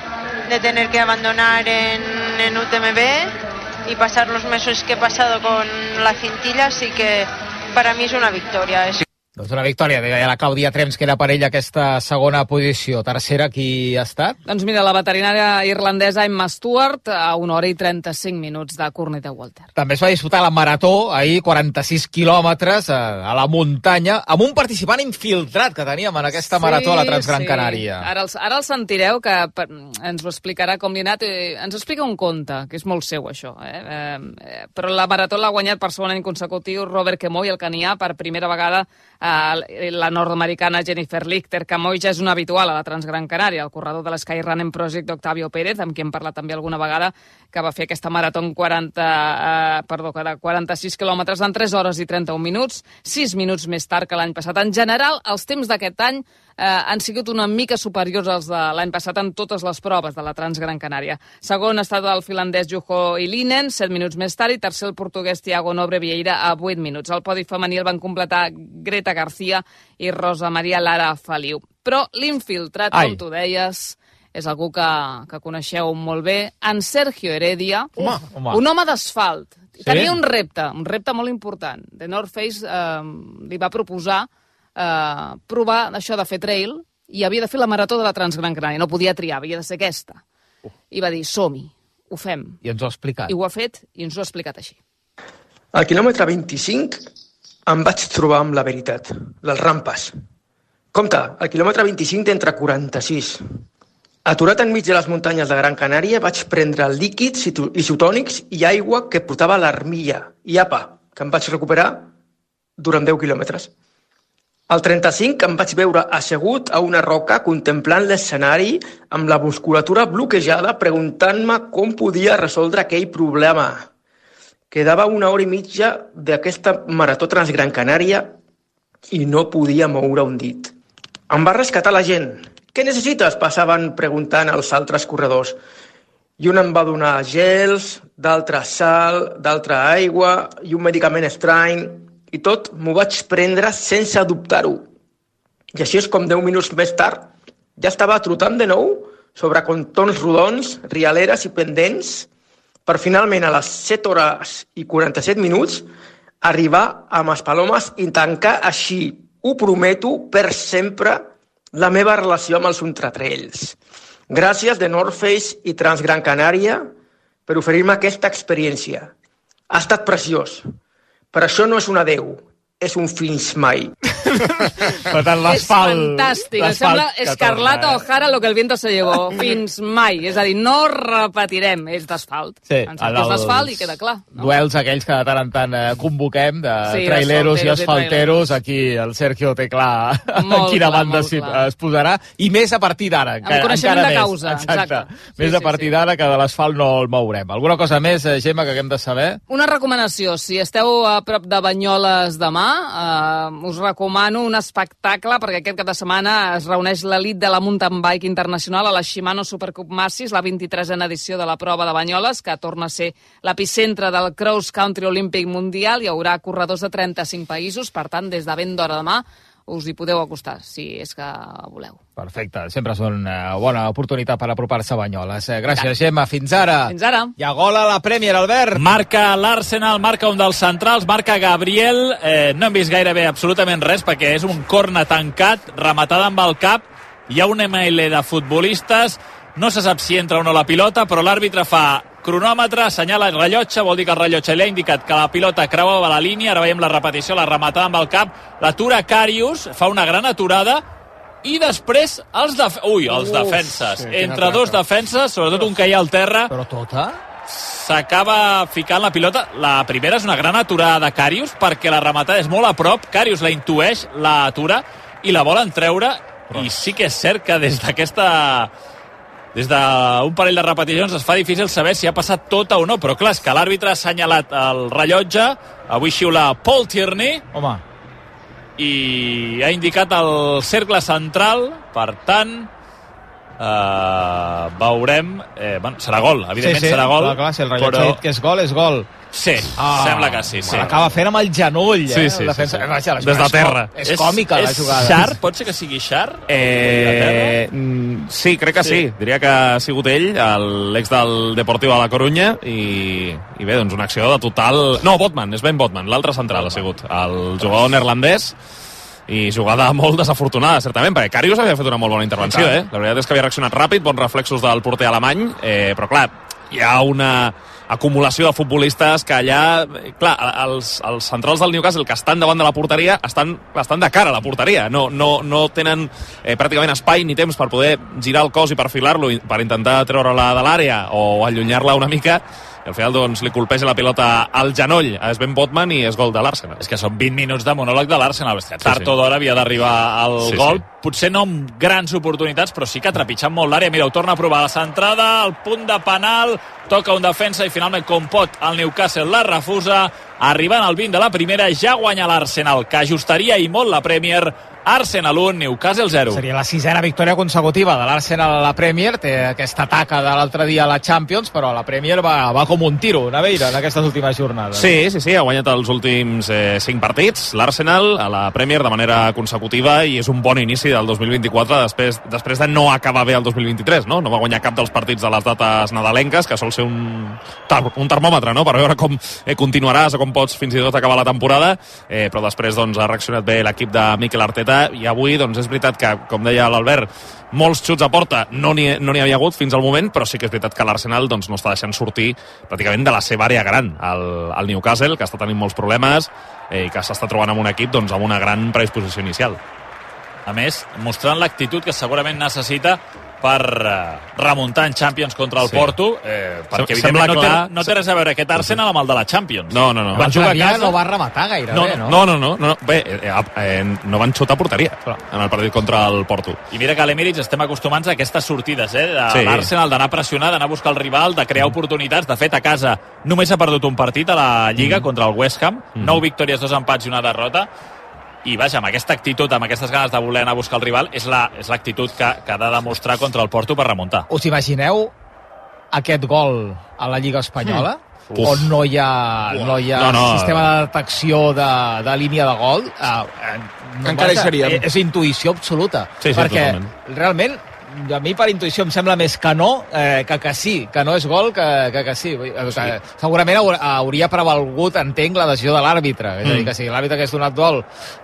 de tener que abandonar en, en UTMB y pasar los meses que he pasado con la cintilla, sí que para mí es una victoria. Es Doncs una victòria, deia la Clàudia Trems, que era per ella aquesta segona posició. Tercera, qui ha estat? Doncs mira, la veterinària irlandesa Emma Stewart a una hora i 35 minuts de de Walter. També es va disputar la marató, ahir 46 quilòmetres a, a la muntanya, amb un participant infiltrat que teníem en aquesta marató a la Transgran Canària. Ara el, ara el sentireu, que per, ens ho explicarà com li ha anat. Eh, ens explica un conte, que és molt seu, això. Eh? Eh, eh, però la marató l'ha guanyat per segon any consecutiu Robert Kemoy, el canià, per primera vegada eh, la nord-americana Jennifer Lichter. Kemoy ja és un habitual a la Transgran Canària, el corredor de l'Sky Running Project d'Octavio Pérez, amb qui hem parlat també alguna vegada, que va fer aquesta marató en 40, eh, perdó, que era 46 quilòmetres en 3 hores i 31 minuts, 6 minuts més tard que l'any passat. En general, els temps d'aquest any eh, han sigut una mica superiors als de l'any passat en totes les proves de la Transgran Canària. Segon ha estat el finlandès Juho Ilinen, 7 minuts més tard, i tercer el portuguès Thiago Nobre Vieira a 8 minuts. El podi femení el van completar Greta García i Rosa Maria Lara Feliu. Però l'infiltrat, com tu deies, és algú que, que coneixeu molt bé, en Sergio Heredia, Home, home. un home d'asfalt. Sí? Tenia un repte, un repte molt important. The North Face eh, li va proposar eh, provar això de fer trail i havia de fer la marató de la Transgran Canària. No podia triar, havia de ser aquesta. I va dir, som-hi, ho fem. I ens ho ha explicat. I ho ha fet i ens ho ha explicat així. Al quilòmetre 25 em vaig trobar amb la veritat, les rampes. Compte, al quilòmetre 25 d'entre 46. Aturat enmig de les muntanyes de Gran Canària, vaig prendre líquids iso- isotònics i aigua que portava l'armilla. I apa, que em vaig recuperar durant 10 quilòmetres. Al 35 em vaig veure assegut a una roca contemplant l'escenari amb la musculatura bloquejada preguntant-me com podia resoldre aquell problema. Quedava una hora i mitja d'aquesta marató transgran Canària i no podia moure un dit. Em va rescatar la gent. Què necessites? Passaven preguntant als altres corredors. I un em va donar gels, d'altre sal, d'altra aigua i un medicament estrany. I tot m'ho vaig prendre sense dubtar-ho. I així és com 10 minuts més tard ja estava trotant de nou sobre contons rodons, rialeres i pendents per finalment a les 7 hores i 47 minuts arribar a Maspalomes i tancar així, ho prometo, per sempre la meva relació amb els ultratrails. Gràcies de North Face i Transgran Canària per oferir-me aquesta experiència. Ha estat preciós. Per això no és un adeu, és un fins mai. Per tant, És l'asfalt... fantàstic. Em sembla Escarlata torna, eh? O'Hara lo que el viento se llevó. Fins mai. És a dir, no repetirem. És d'asfalt. Sí, Ens és d'asfalt i queda clar. Duels aquells que de tant en tant eh, convoquem, de Sí, traileros i asfalteros aquí el Sergio té clar Molt en quina clar, banda clar. es posarà, i més a partir d'ara. encara- coneixement de més. causa, exacte. Més a partir d'ara que de l'asfalt no el mourem. Alguna cosa més, eh, Gemma, que haguem de saber? Una recomanació, si esteu a prop de Banyoles demà, eh, us recomano un espectacle, perquè aquest cap de setmana es reuneix l'elit de la mountain bike internacional a la Shimano Supercup Massis, la 23a edició de la prova de Banyoles, que torna a ser l'epicentre del Cross Country Olímpic Mundial. Hi haurà corredors de 35 països, per tant, des de ben d'hora demà us hi podeu acostar, si és que voleu. Perfecte, sempre és una bona oportunitat per apropar-se a Banyoles. Eh, Gràcies, Gemma. Fins ara. Fins ara. Hi ha gol a la Premier, Albert. Marca l'Arsenal, marca un dels centrals, marca Gabriel. Eh, no hem vist gairebé absolutament res perquè és un corna tancat, rematada amb el cap. Hi ha un ML de futbolistes. No se sap si entra o no la pilota, però l'àrbitre fa cronòmetre, assenyala el rellotge, vol dir que el rellotge li ha indicat que la pilota creuava la línia, ara veiem la repetició, la rematada amb el cap, l'atura Carius, fa una gran aturada, i després els, def Ui, els Uf, defenses. sí, Entre dos defenses, sobretot un que hi ha al terra. Però tota? s'acaba ficant la pilota. La primera és una gran aturada de Carius perquè la rematada és molt a prop. Carius la intueix, la atura i la volen treure. I sí que és cert que des d'aquesta des d'un parell de repeticions es fa difícil saber si ha passat tota o no, però clar, és que l'àrbitre ha assenyalat el rellotge, avui xiula Paul Tierney, Home, i ha indicat el cercle central, per tant, eh, veurem... Eh, bueno, serà gol, evidentment sí, sí, serà gol. Clar, clar, si el rellotge però... ha dit que és gol, és gol. Sí, sembla que sí, sí. L'acaba fent amb el genoll, eh? Sí, sí, el defensa. sí, sí. Vaja, la Des de és terra. com- És, còmica, la és jugada. Xar? Pot ser que sigui Xar? Eh, mm, sí, crec que sí. Sí. Diria que ha sigut ell, el- l'ex del Deportiu de la Corunya, i, i bé, doncs una acció de total... No, Botman, és Ben Botman, l'altre central ha sigut, el jugador neerlandès, i jugada molt desafortunada, certament, perquè Karius havia fet una molt bona intervenció, eh? La veritat és que havia reaccionat ràpid, bons reflexos del porter alemany, eh, però clar, hi ha una acumulació de futbolistes que allà, clar, els, els centrals del Newcastle que estan davant de la porteria estan, estan de cara a la porteria, no, no, no tenen eh, pràcticament espai ni temps per poder girar el cos i perfilar-lo per intentar treure-la de l'àrea o allunyar-la una mica i al final doncs, li colpeja la pilota al genoll a Sven Botman i és gol de l'Arsenal. És que són 20 minuts de monòleg de l'Arsenal. Sí, Tard sí. o d'hora havia d'arribar al Sí, gol. sí. Potser no amb grans oportunitats, però sí que ha trepitjat molt l'àrea. Mira, ho torna a provar la centrada, el punt de penal, toca un defensa i finalment, com pot, el Newcastle la refusa. Arribant al 20 de la primera, ja guanya l'Arsenal, que ajustaria i molt la Premier. Arsenal 1, Newcastle 0. Seria la sisena victòria consecutiva de l'Arsenal a la Premier, té aquesta taca de l'altre dia a la Champions, però la Premier va, va com un tiro, Naveira, en aquestes últimes jornades. Sí, sí, sí, ha guanyat els últims eh, 5 partits, l'Arsenal, a la Premier de manera consecutiva i és un bon inici del 2024 després, després de no acabar bé el 2023, no? No va guanyar cap dels partits de les dates nadalenques, que sol ser un, un termòmetre, no?, per veure com eh, continuaràs o com pots fins i tot acabar la temporada, eh, però després doncs, ha reaccionat bé l'equip de Mikel Arteta i avui doncs, és veritat que, com deia l'Albert, molts xuts a porta no n'hi no havia hagut fins al moment, però sí que és veritat que l'Arsenal doncs, no està deixant sortir pràcticament de la seva àrea gran el, el Newcastle, que està tenint molts problemes eh, i que s'està trobant amb un equip doncs, amb una gran predisposició inicial. A més, mostrant l'actitud que segurament necessita per eh, remuntar en Champions contra el Sí. Porto, eh, perquè Sem- evidentment no té, clar- no té res a veure aquest Arsenal amb el de la Champions. No, no, no. Van jugar a casa... no va rematar gairebé, No, no? no, no, no, no. Bé, eh, eh, no van xutar porteria en el partit contra el Porto. I mira que a l'Emirates estem acostumats a aquestes sortides, eh? De Sí. l'Arsenal d'anar a pressionar, d'anar a buscar el rival, de crear oportunitats. De fet, a casa només ha perdut un partit a la Lliga contra el West Ham. Mm. Nou victòries, dos empats i una derrota. I vaja, amb aquesta actitud, amb aquestes ganes de voler anar a buscar el rival, és la- és l'actitud que, que ha de demostrar contra el Porto per remuntar. Us imagineu aquest gol a la Lliga Espanyola? Mm. On Uf. no hi ha, no hi ha No, no. sistema de detecció de, de línia de gol? Uh, uh, no Encara hi seríem. És, és intuïció absoluta. Sí, sí, perquè totalment. realment a mi per intuïció em sembla més que no eh, que que sí, que no és gol que que, que sí. Vull dir, Que, segurament haur- hauria prevalgut, entenc, la decisió de l'àrbitre. És a dir, Mm. que si l'àrbitre hagués donat gol,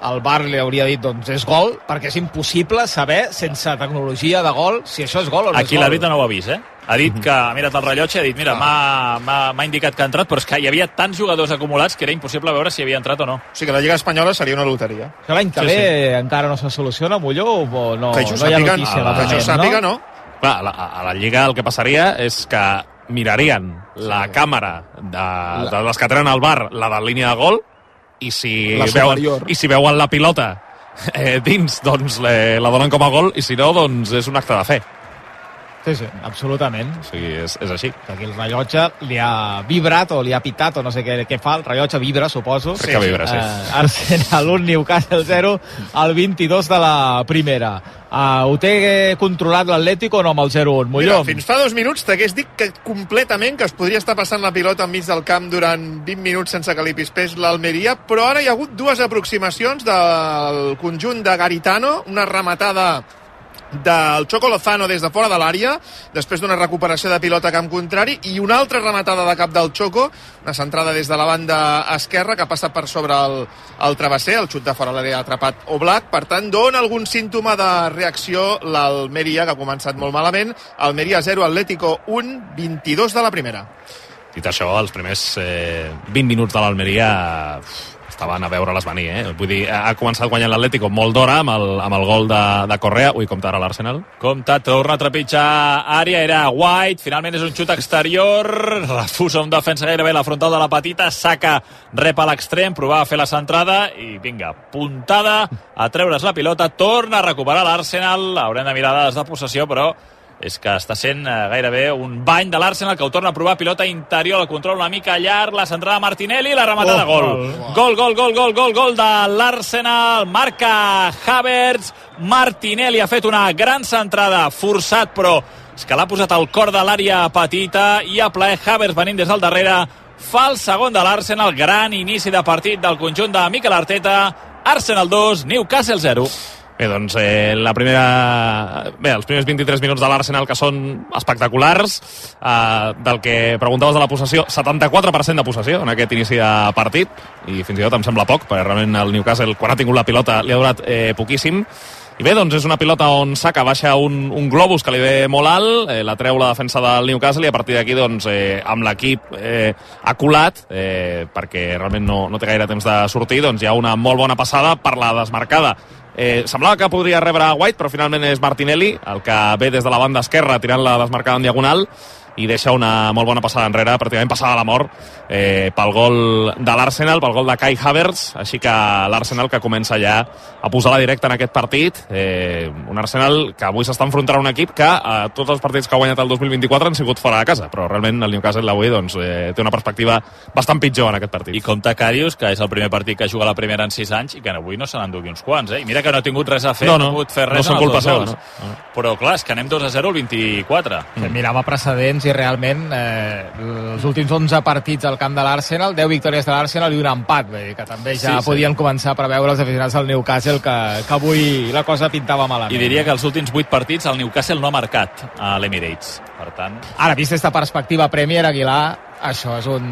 el VAR li hauria dit doncs és gol, perquè és impossible saber, sense tecnologia de gol, si això és gol o no Aquí és gol. l'àrbitre no ho ha vist, eh? Ha dit que ha mirat el rellotge i ha dit, mira, m'ha- m'ha indicat que ha entrat, però és que hi havia tants jugadors acumulats que era impossible veure si havia entrat o no. O sigui que la Lliga Espanyola seria una loteria. Que l'any que Sí, ve encara no se soluciona, Molló, o no, Que jo no hi ha notícia? no. de Que jo sàpiga, no. Clar, a la, a la Lliga el que passaria és que mirarien la càmera de, de les que tenen al bar, la de línia de gol, i si, veuen, i si veuen la pilota eh, dins, doncs le, la donen com a gol, i si no, doncs és un acte de fe. Sí, sí, absolutament. O sigui, és, és així. Aquí el rellotge li ha vibrat o li ha pitat o no sé què, què fa, el rellotge vibra, suposo. Crec que vibra, sí. Eh, Arsenal 1, Newcastle 0, al 22 de la primera. Uh, ho té controlat l'Atlético o no amb el 0-1? Mira, Molló? fins fa dos minuts t'hagués dit que completament que es podria estar passant la pilota enmig del camp durant 20 minuts sense que li pispés l'Almeria, però ara hi ha hagut dues aproximacions del conjunt de Garitano, una rematada del Choco Lozano des de fora de l'àrea, després d'una recuperació de pilota a camp contrari, i una altra rematada de cap del Choco, una centrada des de la banda esquerra que ha passat per sobre el, el travesser, el xut de fora l'àrea atrapat Oblak, per tant dona algun símptoma de reacció l'Almeria, que ha començat molt malament, Almeria 0, Atlético 1, 22 de la primera. Dit això, els primers eh, 20 minuts de l'Almeria estaven a veure-les venir, eh? Vull dir, ha començat guanyant l'Atlético molt d'hora amb, el, amb el gol de, de Correa. Ui, compta ara l'Arsenal. Compte, torna a trepitjar àrea, era White, finalment és un xut exterior, refusa un defensa gairebé la frontal de la petita, saca, rep a l'extrem, provava a fer la centrada i vinga, puntada, a treure's la pilota, torna a recuperar l'Arsenal, haurem de mirar dades de possessió, però és que està sent eh, gairebé un bany de l'Arsenal que ho torna a provar, pilota interior, el control una mica llarg, la centrada de Martinelli, la rematada, Oh, gol. oh. Gol, gol, gol, gol, gol, gol de l'Arsenal, marca Havertz, Martinelli ha fet una gran centrada, forçat, però és que l'ha posat al cor de l'àrea petita i a plaer Havertz venint des del darrere, fa el segon de l'Arsenal, gran inici de partit del conjunt de Mikel Arteta, Arsenal 2, Newcastle 0. Bé, doncs eh, la primera... Bé, els primers 23 minuts de l'Arsenal que són espectaculars. Eh, del que preguntaves de la possessió, 74% de possessió en aquest inici de partit, i fins i tot em sembla poc, perquè realment el Newcastle, quan ha tingut la pilota, li ha durat eh, poquíssim. I bé, doncs és una pilota on Saka baixa un, un globus que li ve molt alt, eh, la treu la defensa del Newcastle i a partir d'aquí, doncs, eh, amb l'equip eh, aculat, eh, perquè realment no, no té gaire temps de sortir, doncs hi ha una molt bona passada per la desmarcada. Eh, semblava que podria rebre White, però finalment és Martinelli, el que ve des de la banda esquerra tirant la desmarcada en diagonal i deixa una molt bona passada enrere, pràcticament passada a la mort eh, pel gol de l'Arsenal, pel gol de Kai Havertz, així que l'Arsenal que comença ja a posar la directa en aquest partit, eh, un Arsenal que avui s'està enfrontant a un equip que eh, tots els partits que ha guanyat el 2024 han sigut fora de casa, però realment el Newcastle avui doncs, eh, té una perspectiva bastant pitjor en aquest partit. I compta Carius, que és el primer partit que juga a la primera en 6 anys i que avui no se n'endugui uns quants, eh? I mira que no ha tingut res a fer, No, no, no, ha pogut fer no res són en els dos gols. no? Però clar, és que anem 2 a 0 al 24. Mm. Mirava precedents i realment eh, els últims 11 partits al camp de l'Arsenal, 10 victòries de l'Arsenal i un empat, dir que també ja Sí, sí, sí. podien començar a preveure els aficionats del Newcastle que, que avui la cosa pintava malament. I diria que els últims 8 partits el Newcastle no ha marcat a l'Emirates. Per tant, Ara, vist aquesta perspectiva Premier, Aguilar, això és un,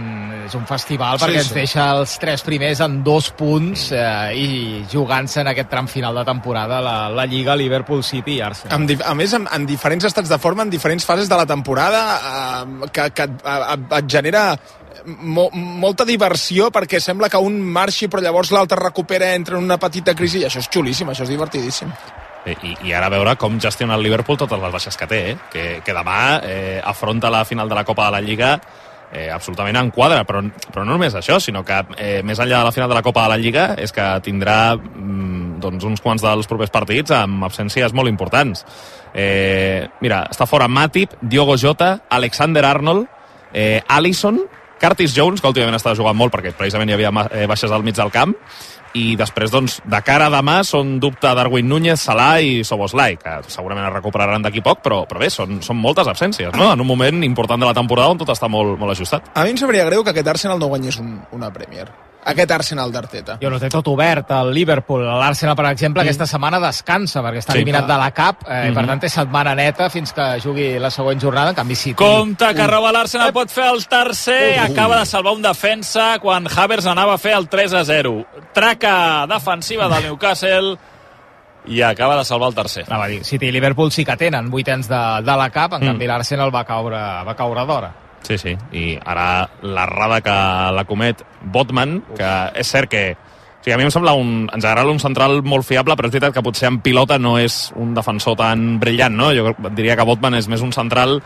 és un festival Sí, perquè ens sí. deixa els tres primers en dos punts eh, i jugant-se en aquest tram final de temporada la, la Lliga Liverpool City i Arsenal. Amb, a més, en, en diferents estats de forma, en diferents fases de la temporada, eh, que, que et, eh, et genera mo, molta diversió perquè sembla que un marxi però llavors l'altre recupera entra en una petita crisi i això és xulíssim, això és divertidíssim. Eh, I, I ara veure com gestiona el Liverpool totes les baixes que té, eh? que, que demà eh, afronta la final de la Copa de la Lliga eh, absolutament en quadre, però, però no només això, sinó que eh, més enllà de la final de la Copa de la Lliga és que tindrà mm, doncs, uns quants dels propers partits amb absències molt importants. Eh, mira, està fora Matip, Diogo Jota, Alexander Arnold, eh, Allison, Curtis Jones, que últimament està jugant molt perquè precisament hi havia eh, baixes al mig del camp, i després, doncs, de cara a demà són dubte Darwin Núñez, Salah i Soboslai, que segurament es recuperaran d'aquí poc, però, però bé, són, són moltes absències, no? En un moment important de la temporada on tot està molt, molt ajustat. A mi em sabria greu que aquest Arsenal no guanyés un, una Premier. Aquest Arsenal d'Arteta. Jo no té tot obert, el Liverpool. L'Arsenal, per exemple, aquesta setmana descansa perquè està Sí. eliminat de la CAP eh, i per Mhm. tant té setmana neta fins que jugui la següent jornada, en canvi City. Compte que roba l'Arsenal, pot fer el tercer, acaba de salvar un defensa quan Havertz anava a fer el 3 a 0. Traca defensiva del Newcastle i acaba de salvar el tercer. Anava a dir, City i Liverpool sí que tenen vuitens de, de la CAP, en Mm. canvi l'Arsenal va caure, va caure d'hora. Sí, sí, i ara l'errada que la comet Botman, que és cert que o sigui, a mi em sembla un, en general un central molt fiable, però és veritat que potser en pilota no és un defensor tan brillant, no? Jo diria que Botman és més un central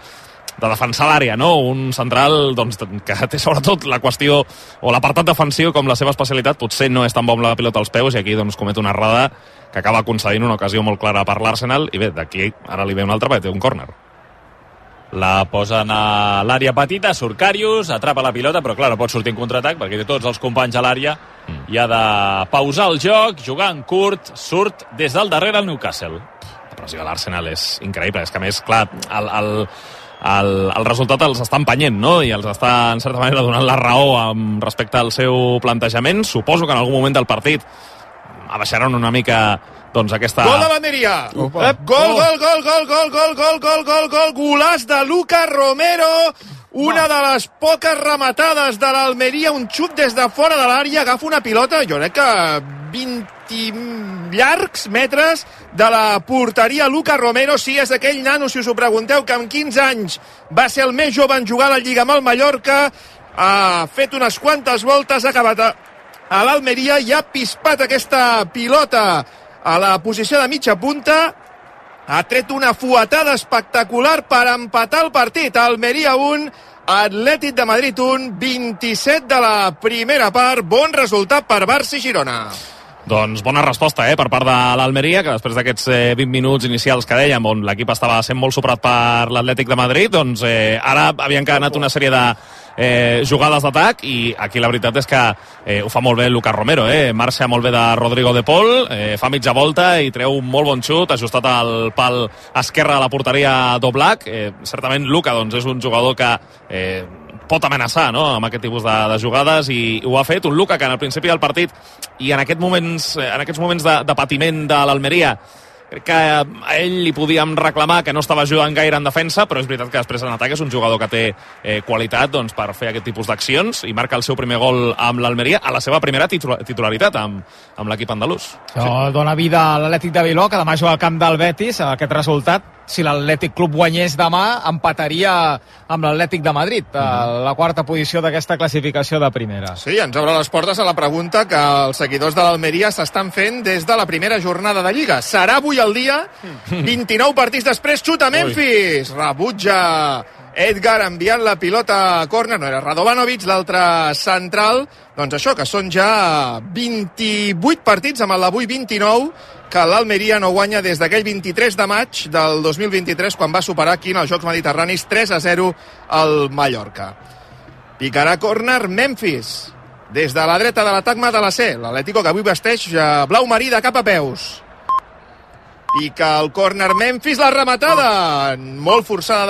de defensar l'àrea, no? Un central doncs, que té sobretot la qüestió o l'apartat defensiu com la seva especialitat, potser no és tan bon la pilota als peus i aquí doncs, comet una errada que acaba concedint una ocasió molt clara per l'Arsenal i bé, d'aquí ara li ve un altre perquè té un córner. La posen a l'àrea petita, surt Carius, atrapa la pilota, però clar, no pot sortir en contraatac perquè té tots els companys a l'àrea i ha de pausar el joc, jugar en curt, surt des del darrere el Newcastle. La pressió de l'Arsenal és increïble. És que, a més, clar, el, el, el, el resultat els està empenyent, no? I els està, en certa manera, donant la raó amb respecte al seu plantejament. Suposo que en algun moment del partit abaixaran una mica doncs aquesta... Gol de banderia! Opa. Gol, gol, gol, gol, gol, gol, gol, gol, gol, gol, golàs de Lucas Romero, una de les poques rematades de l'Almeria, un xut des de fora de l'àrea, agafa una pilota, jo crec que 20 llargs metres de la porteria Lucas Romero, sí, és aquell nano, si us ho pregunteu, que amb 15 anys va ser el més jove en jugar a la Lliga amb el Mallorca, ha fet unes quantes voltes, ha acabat a a l'Almeria i ha pispat aquesta pilota a la posició de mitja punta ha tret una fuetada espectacular per empatar el partit. Almeria 1, Atlètic de Madrid 1, 27 de la primera part. Bon resultat per Barça i Girona. Doncs bona resposta eh, per part de l'Almeria, que després d'aquests eh, 20 minuts inicials que dèiem, on l'equip estava sent molt superat per l'Atlètic de Madrid, doncs eh, ara havien quedat una sèrie de eh, jugades d'atac i aquí la veritat és que eh, ho fa molt bé Lucas Romero, eh? marxa molt bé de Rodrigo de Pol, eh, fa mitja volta i treu un molt bon xut, ajustat al pal esquerre de la porteria d'Oblak. Eh, certament Luca doncs, és un jugador que eh, pot amenaçar no? amb aquest tipus de, de jugades i ho ha fet un Luca que en el principi del partit i en, aquest moments, en aquests moments de, de patiment de l'Almeria crec que a ell li podíem reclamar que no estava ajudant gaire en defensa, però és veritat que després en atac és un jugador que té eh, qualitat doncs, per fer aquest tipus d'accions i marca el seu primer gol amb l'Almeria a la seva primera titular titularitat amb, amb l'equip andalús. Això dona vida a l'Atlètic de Biló, que demà juga al camp del Betis, aquest resultat. Si l'Atlètic Club guanyés demà, empataria amb l'Atlètic de Madrid, a la quarta posició d'aquesta classificació de primera. Sí, ens obre les portes a la pregunta que els seguidors de l'Almeria s'estan fent des de la primera jornada de Lliga. Serà avui el dia? 29 partits després, xuta Memphis! Rebutja Edgar enviant la pilota a córner, no era Radovanovic, l'altre central. Doncs això, que són ja 28 partits amb l'avui 29 que l'Almeria no guanya des d'aquell 23 de maig del 2023 quan va superar aquí en els Jocs Mediterranis 3 a 0 al Mallorca. Picarà córner Memphis des de la dreta de l'atac de la C. L'Atlético que avui vesteix blau marí de cap a peus. Pica el córner Memphis, la rematada molt forçada